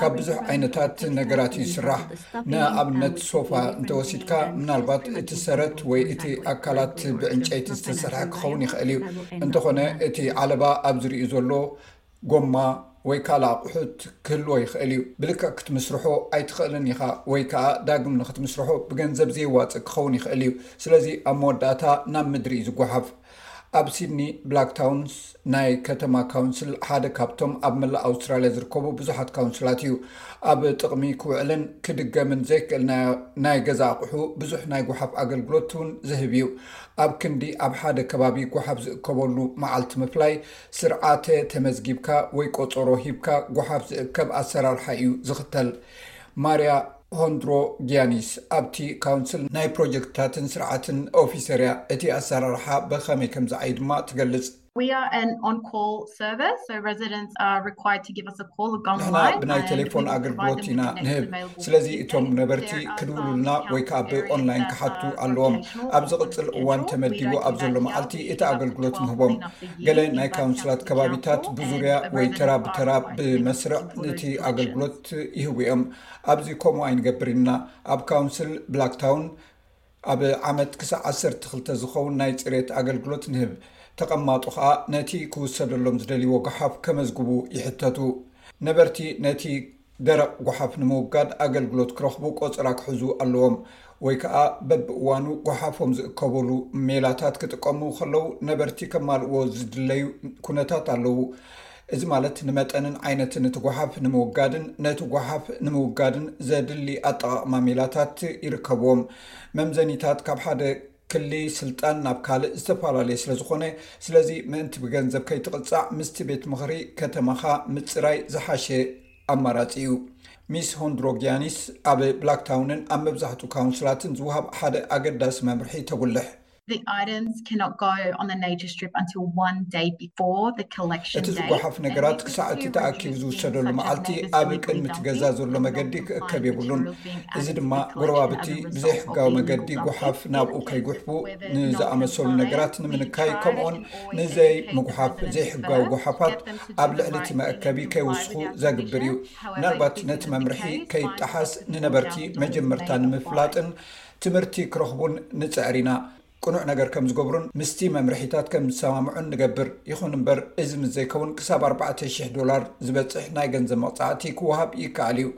S1: ካብ ብዙሕ ዓይነታት ነገራት እዩ ዝስራሕ ንኣብነት ሶፋ እንተወሲድካ ምናልባት እቲ ሰረት ወይ እቲ ኣካላት ብዕንጨይቲ ዝተሰርሐ ክኸውን ይኽእል እዩ እንተኾነ እቲ ዓለባ ኣብ ዝርዩ ዘሎ ጎማ ወይ ካልእ ኣቑሑት ክህልዎ ይኽእል እዩ ብልክዕ ክትምስርሖ ኣይትኽእልን ኢኻ ወይ ከዓ ዳግም ንክትምስርሖ ብገንዘብ ዘየዋፅእ ክኸውን ይኽእል እዩ ስለዚ ኣብ መወዳእታ ናብ ምድሪ እዩ ዝጓሓፍ ኣብ ሲድኒ ብላክታውንስ ናይ ከተማ ካውንስል ሓደ ካብቶም ኣብ መላእ ኣውስትራልያ ዝርከቡ ብዙሓት ካውንስላት እዩ። ኣብ ጥቕሚ ክውዕልን ክድገምን ዘይክእል ናይ ገዛ ኣቑሑ ብዙሕ ናይ ጎሓፍ ኣገልግሎት እውን ዝህብ እዩ። ኣብ ክንዲ ኣብ ሓደ ከባቢ ጎሓፍ ዝእከበሉ መዓልቲ ምፍላይ፣ ስርዓተ ተመዝጊብካ ወይ ቆጸሮ ሂብካ ጎሓፍ ዝእከብ ኣሰራርሓ እዩ ዝኽተል። ማርያ። ሆንድሮ ጊያኒስ ኣብቲ ካውንስል ናይ ፕሮጀክትታትን ስርዓትን ኦፊሰር እያ፣ እቲ ኣሰራርሓ ብኸመይ ከም ዝዓዪ ድማ ትገልጽ። ንሕና ብናይ ቴሌፎን ኣገልግሎት ኢና ንህብ፣ ስለዚ እቶም ነበርቲ ክድውሉልና ወይ ከኣ ብኦንላይን ክሓቱ ኣለዎም። ኣብ ዝቕጽል እዋን ተመዲቡ ኣብ ዘሎ መዓልቲ እቲ ኣገልግሎት ንህቦም። ገለ ናይ ካውንስላት ከባቢታት ብዙርያ ወይ ተራ ብተራ ብመስርዕ ንቲ ኣገልግሎት ይህቡ እዮም። ኣብዚ ከምኡ ኣይንገብርን ኢና። ኣብ ካውንስል ብላክታውን ኣብ ዓመት ክሳዕ ዓሰርተ ክልተ ዝኸውን ናይ ጽሬት ኣገልግሎት ንህብ፣ ተቐማጦ ኸኣ ነቲ ክውሰደሎም ዝደልይዎ ጓሓፍ ከመዝግቡ ይሕተቱ። ነበርቲ ነቲ ደረቕ ጓሓፍ ንምውጋድ ኣገልግሎት ክረኽቡ ቆጸራ ክሕዙ ኣለዎም ወይ ከኣ በብእዋኑ ጓሓፎም ዝእከቡሉ ሜላታት ክጥቀሙ ከለዉ ነበርቲ ከማልእዎ ዝድለዩ ኩነታት ኣለዉ። እዚ ማለት ንመጠንን ዓይነትን እቲ ጓሓፍ ንምውጋድን ነቲ ጓሓፍ ንምውጋድን ዘድሊ ኣጠቓቕማ ሜላታት ይርከብዎም። መምዘኒታት ካብ ሓደ ክሊ ስልጣን ናብ ካልእ ዝተፈላለየ ስለዝኾነ፣ ስለዚ ምእንቲ ብገንዘብ ከይትቕጻዕ ምስቲ ቤት ምኽሪ ከተማኻ ምጽራይ ዝሓሸ ኣማራጺ እዩ። ሚስ ሆንድሮጊያኒስ ኣብ ብላክታውንን ኣብ መብዛሕትኡ ካውንስላትን ዝወሃብ ሓደ ኣገዳሲ መምርሒ ተጉልሕ። እቲ ዝጓሓፍ ነገራት ክሳዕ እቲ ተኣኪቡ ዝውሰደሉ መዓልቲ ኣብ ቅድሚ እቲ ገዛ ዘሎ መገዲ ክእከብ የብሉን። እዚ ድማ ጎረባብቲ ብዘይሕጋዊ መገዲ ጉሓፍ ናብኡ ከይጉሕፉ ንዝኣመሰሉ ነገራት ንምንካይ ከምኡውን ንዘይ ምጉሓፍ ዘይሕጋዊ ጉሓፋት ኣብ ልዕሊ እቲ መእከቢ ከይውስኹ ዘግብር እዩ። ምናልባት ነቲ መምርሒ ከይጠሓስ ንነበርቲ መጀመርታ ንምፍላጥን ትምህርቲ ክረኽቡን ንጽዕር ኢና። ቅኑዕ ነገር ከም ዝገብሩን ምስቲ መምርሒታት ከም ዝሰማምዑን ንገብር። ይኹን እምበር እዚ ምስ ዘይከውን ክሳብ ኣርባዕተ ሽሕ ዶላር ዝበጽሕ ናይ ገንዘብ መቕጻዕቲ ክወሃብ ይከኣል እዩ።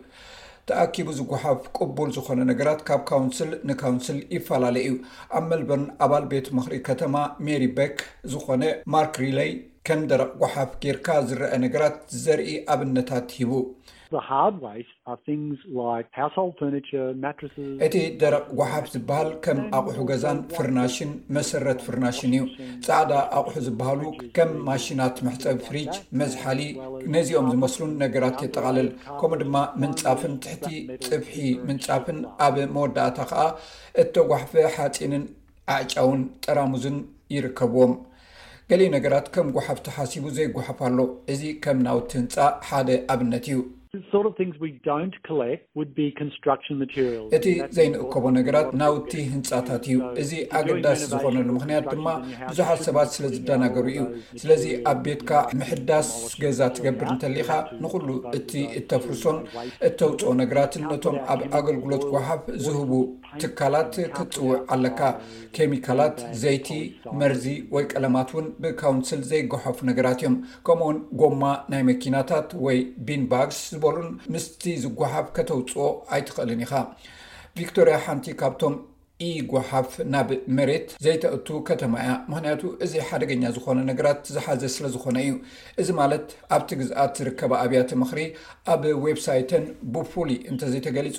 S1: ተኣኪቡ ዝጎሓፍ ቅቡል ዝኾነ ነገራት ካብ ካውንስል ንካውንስል ይፈላለ እዩ። ኣብ መልበርን ኣባል ቤት ምኽሪ ከተማ ሜሪ ቤክ ዝኾነ ማርክ ሪለይ ከም ደረቕ ጎሓፍ ጌርካ ዝረኣ ነገራት ዘርኢ ኣብነታት ሂቡ። እቲ ደረቕ ጓሓፍ ዝበሃል ከም ኣቑሑ ገዛን ፍርናሽን፣ መሰረት ፍርናሽን እዩ። ጻዕዳ ኣቑሑ ዝበሃሉ ከም ማሽናት መሕጸቢ ፍሪጅ፣ መዝሓሊ፣ ነዚኦም ዝመስሉን ነገራት የጠቓልል። ከምኡ ድማ ምንጻፍን ትሕቲ ጽፍሒ ምንጻፍን፣ ኣብ መወዳእታ ከኣ እተጓሕፈ ሓጺንን። ኣዕጫውን ጠራሙዝን ይርከብዎም። ገሊኡ ነገራት ከም ጓሓፍ ተሓሲቡ ዘይጓሓፍ ኣሎ፣ እዚ ከም ናውቲ ህንጻ ሓደ ኣብነት እዩ። እቲ ዘይንእከቦ ነገራት ናውቲ ህንጻታት እዩ፣ እዚ ኣገዳሲ ዝኾነሉ ምኽንያት ድማ ብዙሓት ሰባት ስለ ዝደናገሩ እዩ። ስለዚ ኣብ ቤትካ ምሕዳስ ገዛ ትገብር እንተሊኻ ንኹሉ እቲ እተፍርሶን እተውጽኦ ነገራትን ነቶም ኣብ ኣገልግሎት ጓሓፍ ዝህቡ ትካላት ክትጽውዕ ኣለካ። ኬሚካላት፣ ዘይቲ፣ መርዚ ወይ ቀለማት እውን ብካውንስል ዘይጎሐፉ ነገራት እዮም። ከምኡውን ጎማ ናይ መኪናታት ወይ ቢን ባግስ ዝበሉን ምስቲ ዝጎሓፍ ከተውጽኦ ኣይትኽእልን ኢኻ። ቪክቶርያ ሓንቲ ካብቶም ኢ-ጎሓፍ ናብ መሬት ዘይተእቱ ከተማ እያ፣ ምኽንያቱ እዚ ሓደገኛ ዝኾነ ነገራት ዝሓዘ ስለዝኾነ እዩ። እዚ ማለት ኣብቲ ግዝኣት ዝርከባ ኣብያተ ምኽሪ ኣብ ዌብሳይተን ብፍሉይ እንተዘይተገሊጹ፣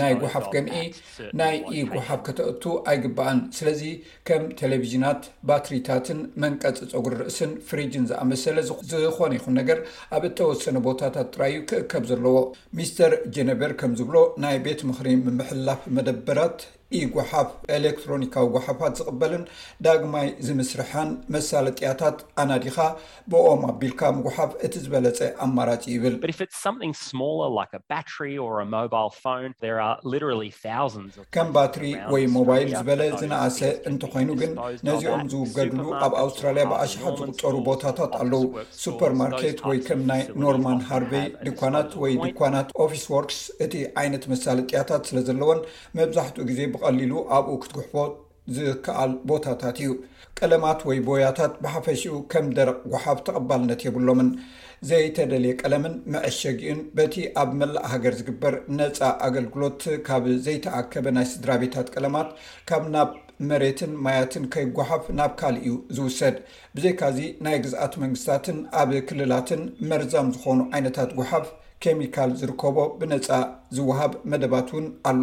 S1: ናይ ጎሓፍ ገምኢ ናይ ኢ ጎሓፍ ከተእቱ ኣይግባእን። ስለዚ ከም ቴሌቪዥናት፣ ባትሪታትን መንቀጺ ጸጉሪ ርእስን ፍሪጅን ዝኣመሰለ ዝኾነ ይኹን ነገር ኣብ እተወሰነ ቦታታት ጥራይ እዩ ክእከብ ዘለዎ። ሚስተር ጀነቨር ከም ዝብሎ፣ ናይ ቤት ምኽሪ ምምሕልላፍ መደበራት ኢ ጎሓፍ፣ ኤሌክትሮኒካዊ ጎሓፋት ዝቕበልን ዳግማይ ዝምስርሓን መሳለጥያታት ኣናዲኻ፣ ብኦም ኣቢልካ ምጉሓፍ እቲ ዝበለጸ ኣማራጺ እዩ ይብል። ከም ባትሪ ወይ ሞባይል ዝበለ ዝነኣሰ እንተኾይኑ ግን ነዚኦም ዝውገድሉ ኣብ ኣውስትራልያ ብኣሽሓት ዝቑጸሩ ቦታታት ኣለዉ። ሱፐርማርኬት ወይ ከም ናይ ኖርማን ሃርቨይ ድኳናት ወይ ድኳናት ኦፊስዎርክስ እቲ ዓይነት መሳለጥያታት ስለዘለወን መብዛሕትኡ ግዜ ብቐሊሉ ኣብኡ ክትጉሕፎ ዝከኣል ቦታታት እዩ። ቀለማት ወይ ቦያታት ብሓፈሽኡ ከም ደረቕ ጎሓፍ ተቐባልነት የብሎምን። ዘይተደልየ ቀለምን መዐሸጊኡን በቲ ኣብ መላእ ሃገር ዝግበር ነጻ ኣገልግሎት ካብ ዘይተኣከበ ናይ ስድራቤታት ቀለማት ካብ ናብ መሬትን ማያትን ከይጎሓፍ ናብ ካልእ እዩ ዝውሰድ። ብዘይካዚ ናይ ግዝኣት መንግስታትን ኣብ ክልላትን መርዛም ዝኾኑ ዓይነታት ጎሓፍ ኬሚካል ዝርከቦ ብነጻ ዝወሃብ መደባት እውን ኣሎ።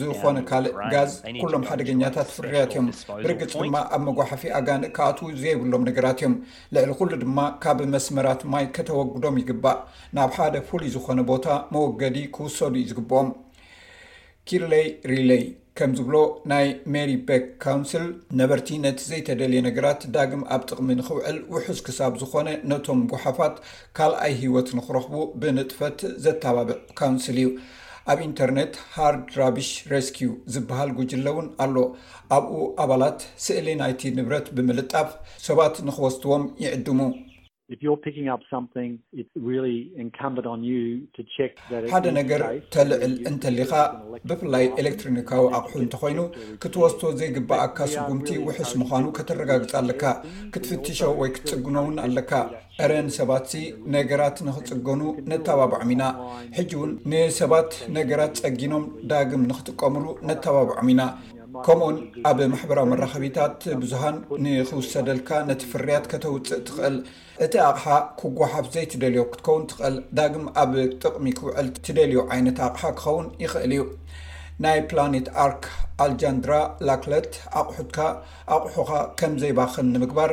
S1: ዝኾነ ካልእ ጋዝ ኩሎም ሓደገኛታት ፍርያት እዮም ብርግፅ ድማ ኣብ መጓሓፊ ኣጋንእ ክኣትዉ ዘይብሎም ነገራት እዮም ልዕሊ ኩሉ ድማ ካብ መስመራት ማይ ከተወግዶም ይግባእ ናብ ሓደ ፍሉይ ዝኾነ ቦታ መወገዲ ክውሰዱ እዩ ዝግብኦም ኪርለይ ሪለይ ከም ዝብሎ ናይ ሜሪ ቤክ ካውንስል ነበርቲ ነቲ ዘይተደልየ ነገራት ዳግም ኣብ ጥቕሚ ንክውዕል ውሑስ ክሳብ ዝኾነ ነቶም ጓሓፋት ካልኣይ ሂወት ንክረኽቡ ብንጥፈት ዘተባብዕ ካውንስል እዩ ኣብ ኢንተርነት ሃርድ ራቢሽ ረስኪው ዝበሃል ጉጅለ እውን ኣሎ። ኣብኡ ኣባላት ስእሊ ናይቲ ንብረት ብምልጣፍ ሰባት ንኽወስድዎም ይዕድሙ። ሓደ ነገር ተልዕል እንተሊኻ፣ ብፍላይ ኤሌክትሮኒካዊ ኣቕሑ እንተኾይኑ፣ ክትወስዶ ዘይግበኣካ ስጉምቲ ውሑስ ምዃኑ ከተረጋግጽ ኣለካ። ክትፍትሾ ወይ ክትጽግኖ እውን ኣለካ። እረ ንሰባትሲ ነገራት ንኽጽገኑ ነተባብዖም ኢና፣ ሕጂ'ውን ንሰባት ነገራት ጸጊኖም ዳግም ንኽጥቀሙሉ ነተባብዖም ኢና፣ ከምኡ'ውን ኣብ ማሕበራዊ መራኸቢታት ብዙሃን ንኽውሰደልካ ነቲ ፍርያት ከተውጽእ ትኽእል፣ እቲ ኣቕሓ ክጓሓፍ ዘይትደልዮ ክትከውን ትኽእል፣ ዳግም ኣብ ጥቕሚ ክውዕል ትደልዮ ዓይነት ኣቕሓ ክኸውን ይኽእል እዩ። ናይ ፕላኔት ኣርክ ኣልጃንድራ ላክለት ኣቑሑትካ፣ ኣቑሑኻ፣ ከም ዘይባኽን ንምግባር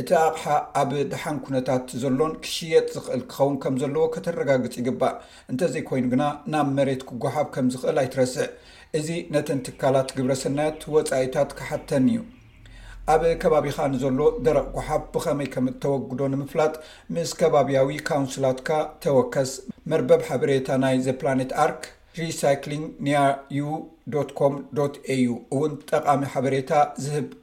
S1: እቲ ኣቕሓ ኣብ ደሓን ኩነታት ዘሎን ክሽየጥ ዝኽእል ክኸውን ከም ዘለዎ ከተረጋግጽ ይግባእ፣ እንተዘይኮይኑ ግና ናብ መሬት ክጎሓፍ ከም ዝኽእል ኣይትረስዕ። እዚ ነተን ትካላት ግብረ ሰናያት ወጻኢታት ክሓተን እዩ። ኣብ ከባቢኻ ንዘሎ ደረቕ ጎሓፍ ብኸመይ ከም እተወግዶ ንምፍላጥ ምስ ከባብያዊ ካውንስላትካ ተወከስ። መርበብ ሓበሬታ ናይ The Planet Ark፣ Recycling Near You ዶት ኮም ዶት ኤዩ እውን ጠቓሚ ሓበሬታ ዝህብ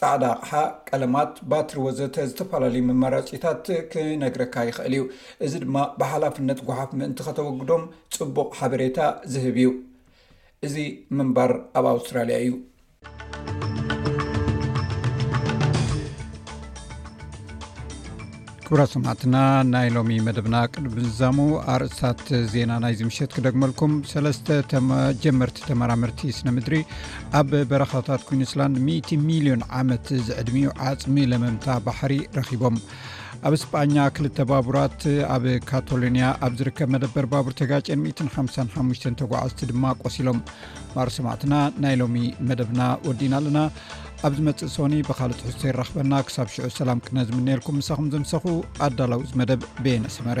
S1: ጻዕዳ ኣቕሓ፣ ቀለማት፣ ባትሪ ወዘተ ዝተፈላለዩ መማራጺታት ክነግረካ ይኸእል እዩ። እዚ ድማ ብሓላፍነት ጎሓፍ ምእንቲ ከተወግዶም ጽቡቕ ሓበሬታ ዝህብ እዩ። እዚ ምንባር ኣብ ኣውስትራልያ እዩ። ክብራት ሰማዕትና ናይ ሎሚ መደብና ቅድ ብዛሙ ኣርእስታት ዜና ናይዚ ምሸት ክደግመልኩም ሰለስተ ጀመርቲ ተመራምርቲ ስነ ምድሪ ኣብ በረኻታት ኩንስላንድ 10 ሚልዮን ዓመት ዝዕድሚኡ ዓፅሚ ለመምታ ባሕሪ ረኺቦም ኣብ እስጳኛ ክልተ ባቡራት ኣብ ካቶሎኒያ ኣብ ዝርከብ መደበር ባቡር ተጋጨን 155 ተጓዓዝቲ ድማ ቆሲሎም ማር ሰማዕትና ናይ ሎሚ መደብና ወዲና ኣለና ኣብ ዝመፅእ ሶኒ ብካልእ ትሕዝቶ ይራክበና ክሳብ ሽዑ ሰላም ቅነ ዝምነየልኩም ምሳኹም ዘምሰኹ ኣዳላዊ ዝ መደብ ቤየነ ሰመረ